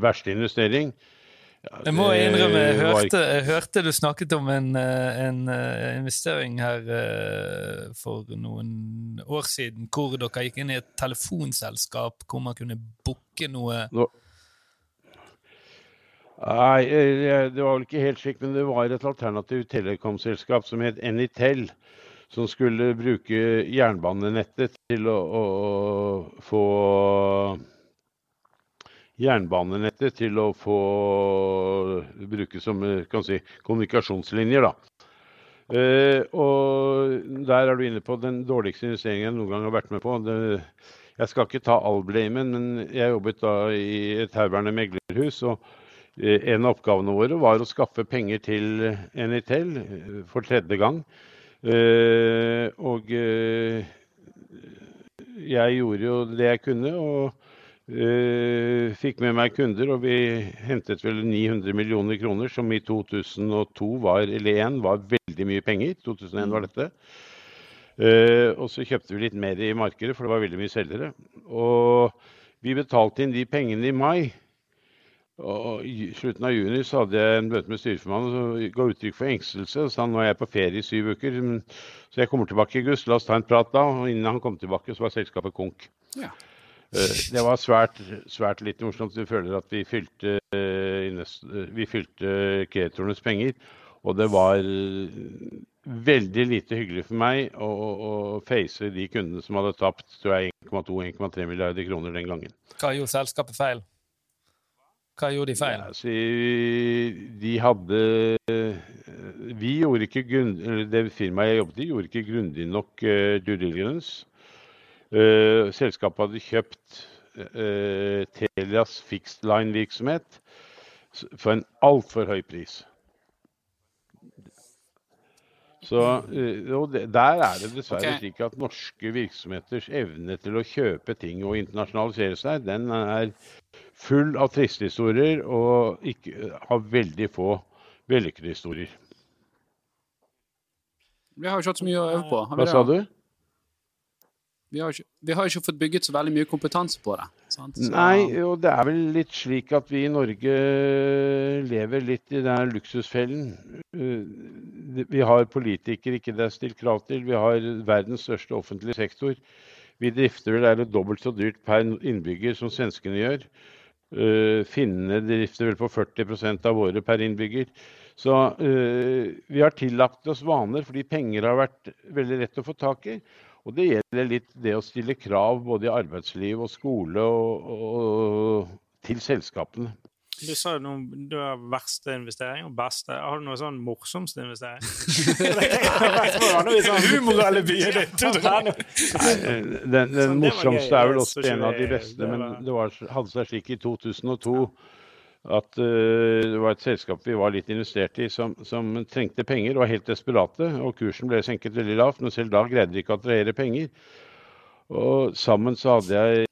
verste investering? Ja, jeg må innrømme, jeg hørte, jeg hørte, du snakket om en, eh, en investering her for noen år siden, hvor dere gikk inn i et telefonselskap hvor man kunne booke noe Nå Nei, eh, det var vel ikke helt slik, men det var et alternativt telekomselskap som het Anytel. Som skulle bruke jernbanenettet til å, å, å få Jernbanenettet til å få bruke som kan si, kommunikasjonslinjer, da. Uh, og der er du inne på den dårligste investeringen jeg noen gang har vært med på. Det, jeg skal ikke ta all blamen, men jeg jobbet da i et herværende meglerhus. og Eh, en av oppgavene våre var å skaffe penger til Enitel eh, for tredje gang. Eh, og jeg gjorde jo det jeg kunne, og fikk med meg kunder. Og vi hentet vel 900 millioner kroner, som i 2002 var, eller 1 var veldig mye penger. 2001 var dette. og så kjøpte vi litt mer i markedet, for det var veldig mye selgere. Og vi betalte inn de pengene i mai. Og I slutten av juni så hadde jeg en møte med styreformannen som ga uttrykk for engstelse. og sa nå er jeg på ferie i syv uker, så jeg kommer tilbake i august. La oss ta en prat da. Og innen han kom tilbake, så var selskapet konk. Ja. Eh, det var svært, svært litt morsomt. Vi føler at vi fylte, eh, vi fylte kreditorenes penger. Og det var veldig lite hyggelig for meg å, å face de kundene som hadde tapt 1,2-1,3 milliarder kroner den gangen. Hva gjorde selskapet feil? Hva gjorde de feil? Ja, så, de hadde Vi gjorde ikke Det firmaet jeg jobbet i, gjorde ikke grundig nok uh, due diligence. Uh, selskapet hadde kjøpt Telias fixed line-virksomhet for en altfor høy pris. Så Der er det dessverre okay. slik at norske virksomheters evne til å kjøpe ting og internasjonalisere seg, den er full av triste historier og ikke, har veldig få vellykkede historier. Vi har jo ikke hatt så mye å øve på. Hva sa du? Vi har, ikke, vi har, ikke, fått bygget så veldig mye kompetanse på det. Så... Nei, og det er vel litt slik at vi i Norge lever litt i den luksusfellen. Eh, vi har politikere ikke det er stilt krav til. Vi har verdens største offentlige sektor. Vi drifter vel er det dobbelt så dyrt per innbygger som svenskene gjør. Uh, Finnene drifter vel på 40% av våre per innbygger. Så uh, vi har tillagt oss vaner fordi penger har vært veldig lett å få tak i. Og det gjelder litt det å stille krav både i arbeidsliv og skole og, og, og til selskapene. Du sa jo noe du har verste investering og beste. Har du noe sånn morsomste investering? Humoralibiet ditt! Den, den morsomste er vel også en av de beste, men det var, hadde seg slik i 2002 at uh, det var et selskap vi var litt investert i, som, som trengte penger og var helt desperate. og Kursen ble senket veldig lavt, men selv da greide de ikke å attrahere penger. Og sammen så hadde jeg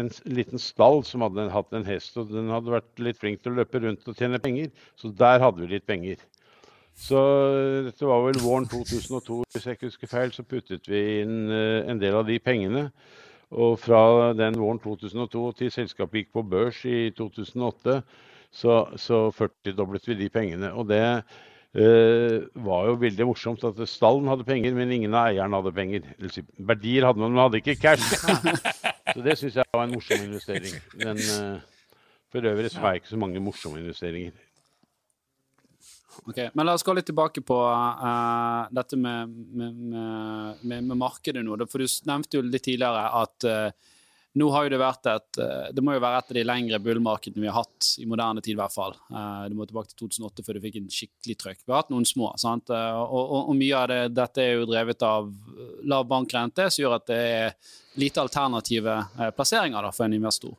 en liten stall som hadde hatt en hest, og den hadde vært litt flink til å løpe rundt og tjene penger. Så der hadde vi litt penger. Så dette var vel våren 2002, hvis jeg ikke husker feil, så puttet vi inn eh, en del av de pengene. Og fra den våren 2002 til selskapet gikk på børs i 2008, så, så 40-doblet vi de pengene. Og det eh, var jo veldig morsomt at stallen hadde penger, men ingen av eierne hadde penger. Verdier hadde man, men hadde ikke cash. Så det syns jeg var en morsom investering. Men eh, for øvrig så har jeg ikke så mange morsomme investeringer. Ok, Men la oss gå litt tilbake på uh, dette med, med, med, med, markedet nå. For du nevnte jo litt tidligere at uh, nå har jo det vært et uh, Det må jo være et av de lengre bullmarkedene vi har hatt i moderne tid, i hvert fall. du må tilbake til 2008 før du fikk en skikkelig trøkk. Vi har hatt noen små, sant? Og, og, og, mye av det, dette er jo drevet av lav bankrente, som gjør at det er lite alternative plasseringer da, for en investor.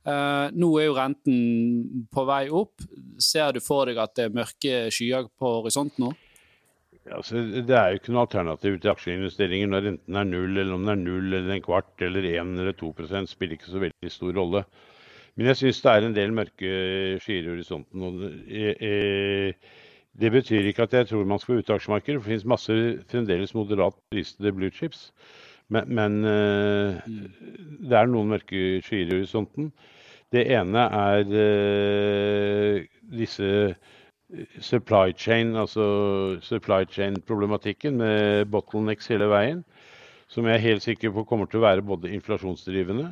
Uh, nå er jo renten på vei opp. Ser du for deg at det er mørke skyer på horisonten nå? Altså, det er jo ikke noe alternativ til aksjeinvesteringer når renten er null, eller om den er null eller en kvart eller én eller to prosent, spiller ikke så veldig stor rolle. Men jeg syns det er en del mørke skyer i horisonten. og det, eh, betyr ikke at jeg tror man skal ut av aksjemarkedet. Det finnes masse fremdeles moderat pristede blue chips. Men, men uh, det er noen mørke skyer i horisonten. Det ene er uh, disse supply chain, altså supply chain-problematikken med bottlenecks hele veien. Som jeg er helt sikker på kommer til å være både inflasjonsdrivende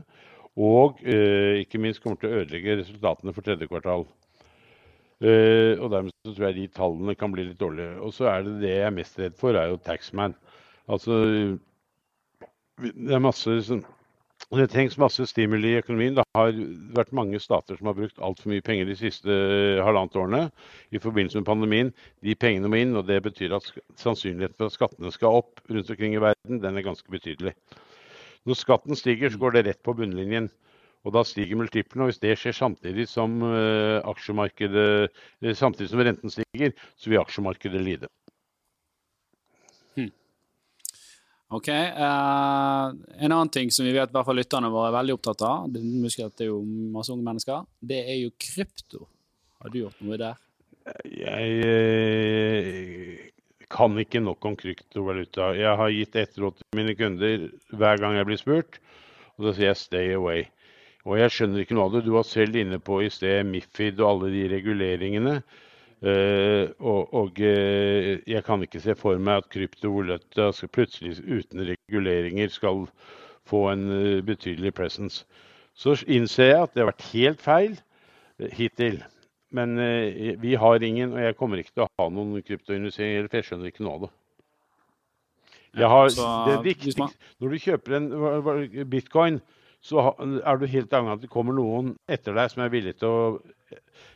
og ikke minst kommer til å ødelegge resultatene for tredje kvartal. Uh, og dermed så tror jeg de tallene kan bli litt dårlige. Og så er det det jeg er mest redd for, er jo taxman. Altså det er masse det trengs masse stimuli i økonomien. Det har vært mange stater som har brukt altfor mye penger de siste halvannet årene i forbindelse med pandemien. De pengene må inn, og det betyr at sannsynligheten for at skattene skal opp rundt omkring i verden, den er ganske betydelig. Når skatten stiger, så går det rett på bunnlinjen. Og da stiger multiplene. Og hvis det skjer samtidig som aksjemarkedet, uh, samtidig som renten stiger, så vil aksjemarkedet lide. Ok. Uh, en annen ting som vi vet hvert fall lytterne våre er veldig opptatt av, det, det er jo masse unge mennesker, det er jo krypto. Har du gjort noe der? Jeg eh, kan ikke nok om kryptovaluta. Jeg har gitt ett råd til mine kunder hver gang jeg blir spurt, og da sier jeg 'stay away'. Og jeg skjønner ikke noe av det. Du var selv inne på i sted Mifid og alle de reguleringene. Uh, og, og uh, jeg kan ikke se for meg at kryptovaluta plutselig uten reguleringer skal få en uh, betydelig presence. Så innser jeg at det har vært helt feil hittil. Men vi har ingen, og jeg kommer ikke til å ha noen kryptoinvesteringer, for jeg skjønner ikke noe av det. Har, det viktigste, når du kjøper en bitcoin, så er du helt avhengig av at det kommer noen etter deg som er villig til å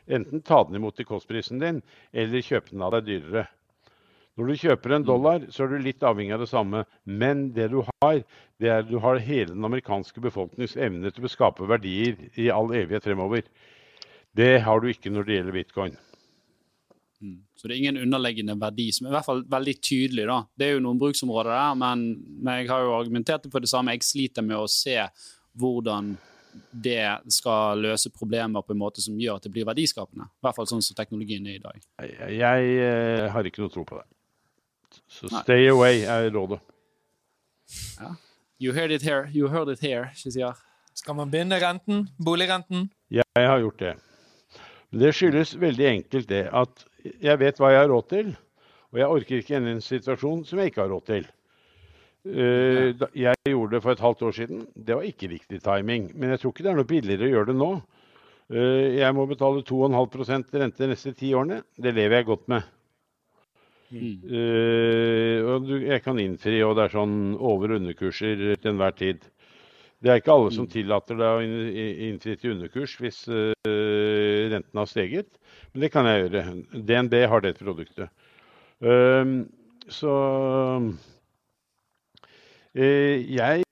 enten ta den imot til kostprisen din, eller kjøpe den av deg dyrere. Når du kjøper en dollar, så er du litt avhengig av det samme. Men det du har, det er at du har hele den amerikanske befolkningens evne til å skape verdier i all evighet fremover. Det har du ikke når det gjelder bitcoin. Mm. Så det er ingen underliggende verdi som er i hvert fall veldig tydelig. da. Det er jo noen bruksområder der, men, men jeg har jo argumentert for det samme. Jeg sliter med å se hvordan det skal løse problemer på en måte som gjør at det blir verdiskapende. I hvert fall sånn som teknologien er i dag. Jeg, jeg uh, har ikke noe tro på det. Så stay Nei. away er rådet. Ja. You heard it here, you heard it here, sier. Skal man binde renten? Boligrenten? Jeg har gjort det. Det skyldes veldig enkelt det at jeg vet hva jeg har råd til, og jeg orker ikke ende i en situasjon som jeg ikke har råd til. Uh, jeg gjorde det for et halvt år siden. Det var ikke riktig timing. Men jeg tror ikke det er noe billigere å gjøre det nå. Uh, jeg må betale 2,5 rente de neste ti årene. Det lever jeg godt med. Mm. Uh, og jeg kan innfri, og det er sånn over- og underkurser til enhver tid. Det er ikke alle som mm. tillater deg å innfri til underkurs hvis renten har steget, men det kan jeg gjøre. DNB har det produktet. så jeg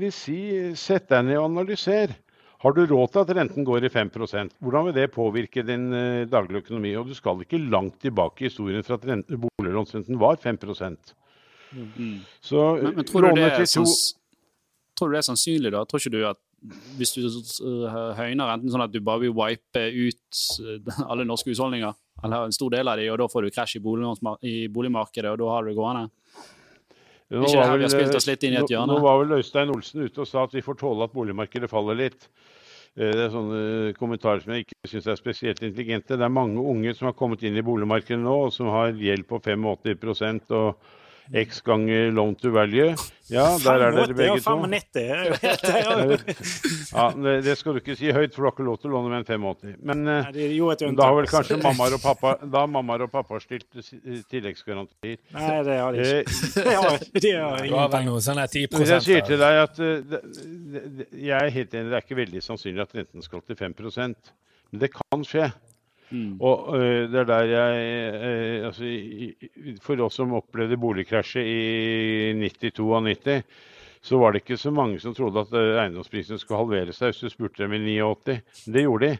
vil si sett deg ned og analyser. Har du råd til at renten går i 5% hvordan vil det påvirke din eh, daglige økonomi? Og du skal ikke langt tilbake i historien for at boliglånsrenten var 5 mm. Så men, men tror du det er to... tror du det er sannsynlig, da? Tror ikke du at hvis du høyner renten sånn at du bare vil wipe ut alle norske husholdninger, eller en stor del av de, og da får du krasj i, i boligmarkedet, og da har du det gående? Nå var, vel, nå, nå var vel Øystein Olsen ute og sa at vi får tåle at boligmarkedet faller litt. Eh, det er sånne kommentarer som jeg ikke syns er spesielt intelligente. Det er mange unge som har kommet inn i boligmarkedet nå, og som har gjeld på 85% og X ganger loan to value. Ja, der er dere begge to. 95, ja, det skal du ikke si høyt, for du har ikke lov til å låne med en 85. Men da har vel kanskje mammaer og pappa da mammaer og pappa stilt tilleggsgarantier. Nei, det har de ikke. de har, de har vel noe sånn 10 Jeg sier til deg at jeg er helt enig, det er ikke veldig sannsynlig at renten skal til 5% men det kan skje. Mm. Og uh, det er der jeg uh, altså, i, For oss som opplevde boligkrasjet i 92 av 90, så var det ikke så mange som trodde at eiendomsprisene skulle halvere seg hvis du spurte dem i 89. Det gjorde de.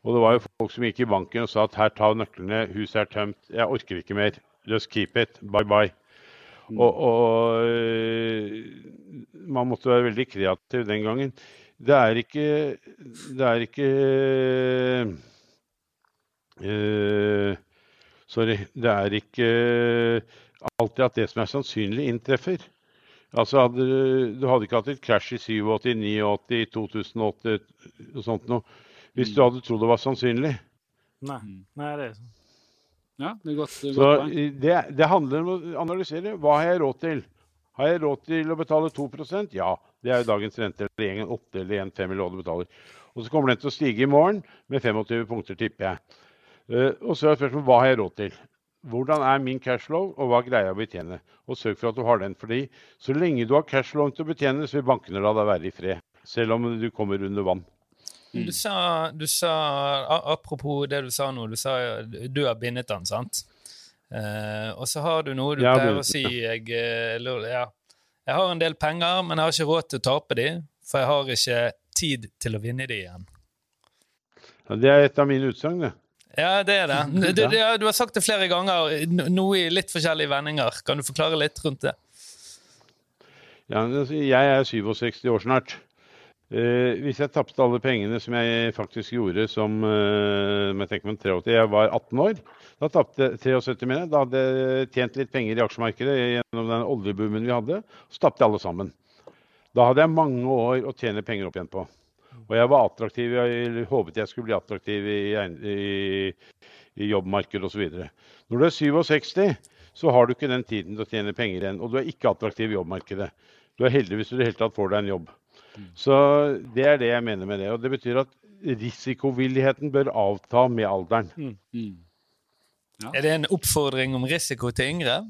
Og det var jo folk som gikk i banken og sa at her, ta nøklene, huset er tømt, jeg orker ikke mer. Just keep it. Bye bye. Mm. Og, og man måtte være veldig kreativ den gangen. Det er ikke, det er ikke Uh, sorry. Det er ikke alltid at det som er sannsynlig, inntreffer. Altså, hadde, Du hadde ikke hatt et krasj i 87, 89, 2008 og sånt noe hvis du hadde trodd det var sannsynlig. Nei, Nei det er sånn. Ja, det er godt. Det, er Så det, det, handler om å analysere. Hva har jeg råd til? Har jeg råd til å betale 2% Ja, det er jo dagens rente. Eller 1,8 eller 1,5 eller hva du betaler. Og så kommer den til å stige i morgen med 25 punkter, tipper jeg. Uh, og så er spørsmålet hva har jeg råd til? Hvordan er min cashflow, og hva greier jeg å betjene? Og sørg for at du har den. fordi så lenge du har cashflow til å betjene, så vil bankene la deg være i fred. Selv om du kommer under vann. Mm. Du sa, du sa, Apropos det du sa nå, du sa du har bindet den, sant? Uh, og så har du noe du pleier å si jeg, uh, ja, jeg har en del penger, men jeg har ikke råd til å tape de, for jeg har ikke tid til å vinne de igjen. Ja, det er et av mine utsagn, det. Ja, det er det. Du, du, du, har sagt det flere ganger, noe i litt forskjellige vendinger. Kan du forklare litt rundt det? Ja, altså, jeg er 67 år snart. Eh, hvis jeg tapte alle pengene som jeg faktisk gjorde som eh, jeg tenker meg 83, jeg var 18 år, da tapte jeg 73 mine. Da hadde jeg tjent litt penger i aksjemarkedet gjennom den oljeboomen vi hadde. Så tapte jeg alle sammen. Da hadde jeg mange år å tjene penger opp igjen på. Og jeg var attraktiv, jeg håpet jeg skulle bli attraktiv i, i, i jobbmarkedet osv. Når du er 67, så har du ikke den tiden til å tjene penger igjen. Og du er ikke attraktiv i jobbmarkedet. Du er heldig hvis du i det hele tatt får deg en jobb. Så det er det jeg mener med det. Og det betyr at risikovilligheten bør avta med alderen. Mm. Mm. Ja. Er det en oppfordring om risiko til yngre?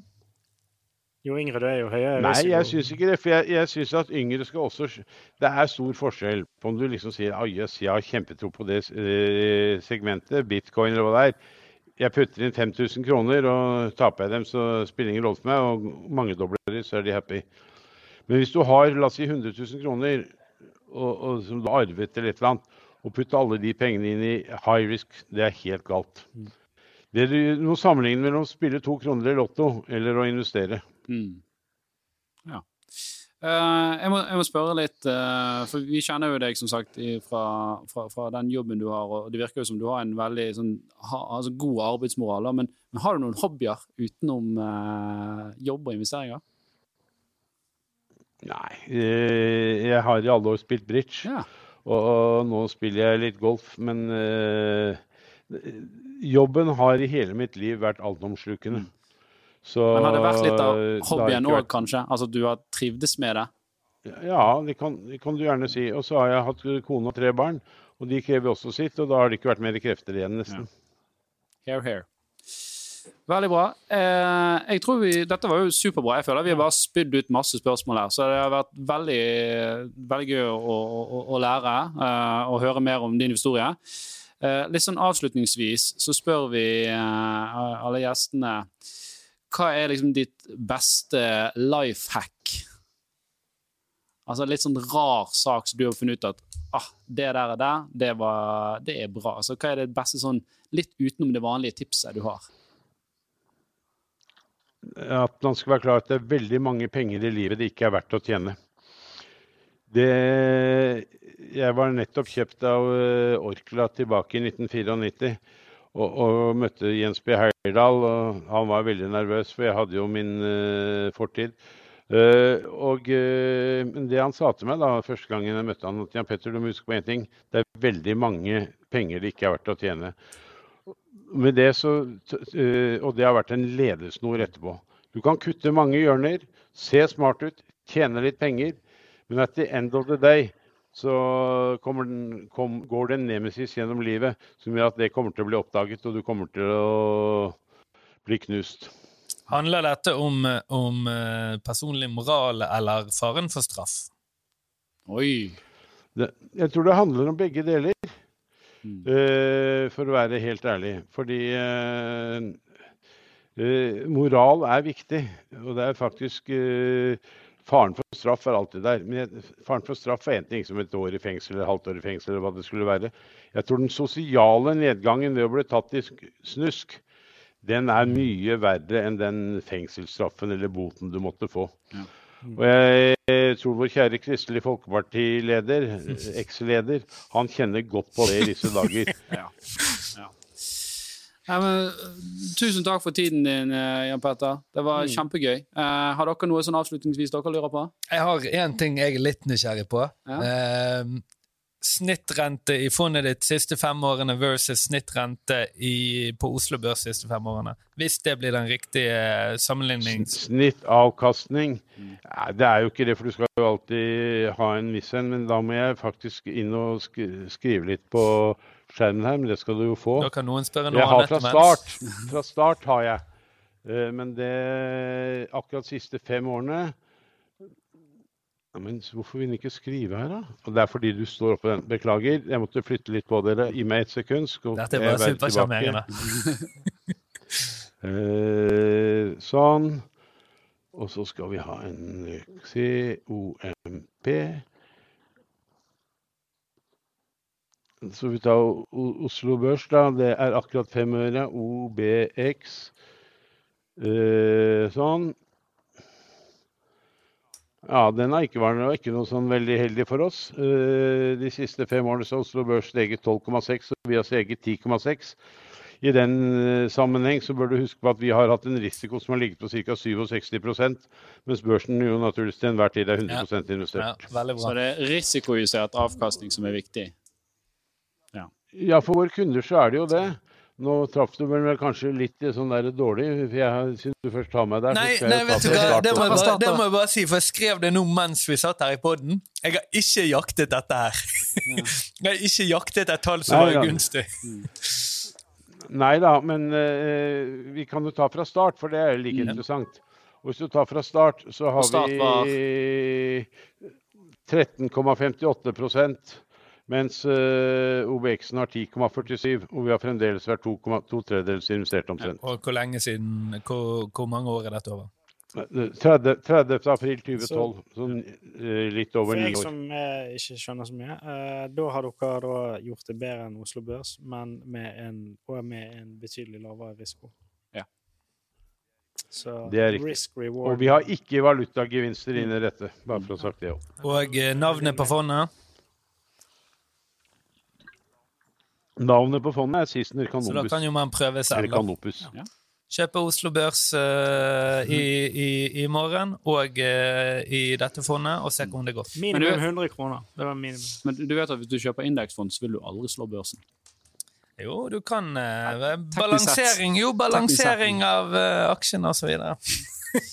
Jo yngre du er, jo høyere Nei, jeg syns ikke det. For jeg, jeg syns at yngre skal også Det er stor forskjell på om du liksom sier at jøss, jeg har kjempetro på det eh, segmentet, bitcoin eller hva det er. Jeg putter inn 5000 kroner, og taper jeg dem, så spiller ingen rolle for meg. Og mangedobler de, så er de happy. Men hvis du har la oss si 100 000 kroner og, og, som du har arvet eller et eller annet, og putter alle de pengene inn i high risk, det er helt galt. Mm. Det er noe sammenligning mellom å spille to kroner i Lotto eller å investere. Mm. Ja. Uh, jeg, må, jeg, må, spørre litt, uh, for vi kjenner jo deg som sagt fra, fra, fra, den jobben du har, og det virker jo som du har en veldig sånn, ha, altså god arbeidsmoral. Men, men, har du noen hobbyer utenom uh, jobb og investeringer? Nei, jeg har i alle år spilt bridge. Ja. Og, og, nå spiller jeg litt golf, men jobben har i hele mitt liv vært altomslukende. Så, Men har det vært litt av hobbyen òg, kanskje? Altså du har trivdes med det? Ja, det kan, det kan du gjerne si. Og så har jeg hatt kone og tre barn, og de krever også sitt. Og da har det ikke vært mer krefter igjen, nesten. Ja. Here, here. Veldig bra. Eh, jeg tror vi, Dette var jo superbra. Jeg føler Vi har bare spydd ut masse spørsmål her. Så det har vært veldig, veldig gøy å, å, å lære eh, og høre mer om din historie. Eh, litt sånn Avslutningsvis så spør vi eh, alle gjestene hva er liksom ditt beste life hack? Altså litt sånn rar sak som du har funnet ut at ah, det der er der, det, var, det er bra. Altså, hva er det beste sånn litt utenom det vanlige tipset du har? At man skal være klar at det er veldig mange penger i livet det ikke er verdt å tjene. Det Jeg var nettopp kjøpt av uh, Orkla tilbake i 1994 og, og, møtte Jens B. Heyerdahl. og Han var veldig nervøs, for jeg hadde jo min uh, fortid. Uh, og det han sa til meg da, første gangen jeg møtte han, at Jan Petter, du må huske på én ting. Det er veldig mange penger det ikke er verdt å tjene. Med det så, og det har vært en ledesnor etterpå. Du kan kutte mange hjørner, se smart ut, tjene litt penger. Men at the end of the day så den, kom, går det en nemesis gjennom livet som gjør at det kommer til å bli oppdaget, og du kommer til å bli knust. Handler dette om, om eh, personlig moral eller faren for straff? Oi. Det, jeg tror det handler om begge deler, mm. uh, for å være helt ærlig. Fordi uh, uh, moral er viktig, og det er faktisk Faren for straff er alltid der. Men faren for straff er én ting, som et år i fengsel eller halvt år i fengsel. eller hva det skulle være. Jeg tror den sosiale nedgangen ved å bli tatt i snusk, den er mye verre enn den fengselsstraffen eller boten du måtte få. Ja. Og jeg tror vår kjære Kristelig Folkeparti-leder, eks-leder, han kjenner godt på det i disse dager. ja. Ja, men, tusen takk for tiden din, eh, Jan Petter. Det var mm. kjempegøy. Uh, har dere noe sånn avslutningsvis dere lurer på? Jeg har én ting jeg er litt nysgjerrig på. Ja. Uh, snittrente i fondet ditt siste fem årene versus snittrente i, på Oslo Børs siste fem årene. Hvis det blir den riktige sammenligningen. Snittavkastning? Det er jo ikke det, for du skal jo alltid ha en viss en. Men da må jeg faktisk inn og skrive litt på skjermen her, men det skal du jo få. Da kan noen spørre noe jeg har fra start. Fra start har jeg. Eh, men det akkurat de siste fem årene men Hvorfor vil den ikke skrive her, da? Og Det er fordi du står oppe den. Beklager, jeg måtte flytte litt på dere. Gi meg et sekund. Skal Dette bare supersjarmerende. eh, sånn. Og så skal vi ha en COMP. Så vi tar Oslo Børs, da. Det er akkurat fem øre. OBX. Eh, sånn. Ja, den har ikke vært ikke noe sånn veldig heldig for oss. Eh, de siste fem årene så har Oslo Børs steget 12,6, og vi har steget 10,6. I den eh, sammenheng så bør du huske på at vi har hatt en risiko som har ligget på ca. 67 mens børsen jo naturligvis til enhver tid er 100 ja. investert. Ja, så det er risikojustert avkastning som er viktig? Ja, for våre kunder så er det jo det. Nå traff du vel kanskje litt sånn der dårlig, for jeg syns du først tar meg der. Nei, nei vet du hva, det må, bare, det må jeg bare si, for jeg skrev det nå mens vi satt her i poden. Jeg har ikke jaktet dette her. Jeg har ikke jaktet et tall som nei, var gunstig. Nei da, men uh, vi kan jo ta fra start, for det er like mm. interessant. Og hvis du tar fra start, så har vi 13,58 mens eh, OBX-en har 10,47, og vi har fremdeles vært to, to tredjedels investert omtrent. Ja, og hvor lenge siden, hvor, hvor, mange år er dette over? 30. 30. april 2012, så, sånn uh, litt over ni år. For jeg som uh, ikke skjønner så mye, da har dere da gjort det bedre enn Oslo Børs, men med en, og med en betydelig lavere risiko. Ja. Så det er riktig. Og vi har ikke valutagevinster inn i dette, bare for å ha sagt det òg. Og navnet på fondet? Navnet på fondet er Sissener Canopus. Så da kan jo man prøve selv. Ja. Kjøpe Oslo Børs uh, i, i, i, morgen og uh, i dette fondet, og se om det går. Minimum 100 kroner. Det var minimum. Men du vet at hvis du kjøper indeksfond, så vil du aldri slå børsen? Jo, du kan uh, Balansering, jo, balansering av aksjene og så videre.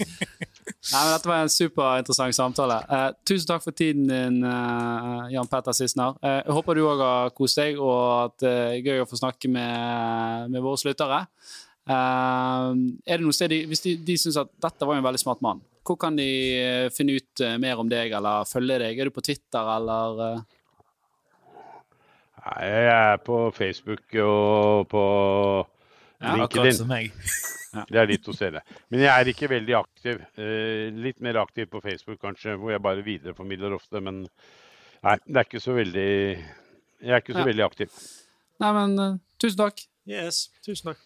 Nei, men Dette var en superinteressant samtale. Eh, tusen takk for tiden din, eh, Jan Petter Sissener. Eh, jeg håper du òg har kost deg, og at det er gøy å få snakke med, med våre sluttere. Eh, er det noe sted Hvis de, de syns at dette var en veldig smart mann, hvor kan de eh, finne ut eh, mer om deg eller følge deg? Er du på Twitter eller? Nei, jeg er på Facebook og på ja. Akkurat som meg. Det er litt å se det. Men jeg er ikke veldig aktiv. Eh, litt mer aktiv på Facebook kanskje, hvor jeg bare videreformidler ofte. Men nei, det er ikke så veldig Jeg er ikke så ja. veldig aktiv. Nei, men uh, tusen takk. Yes, tusen takk.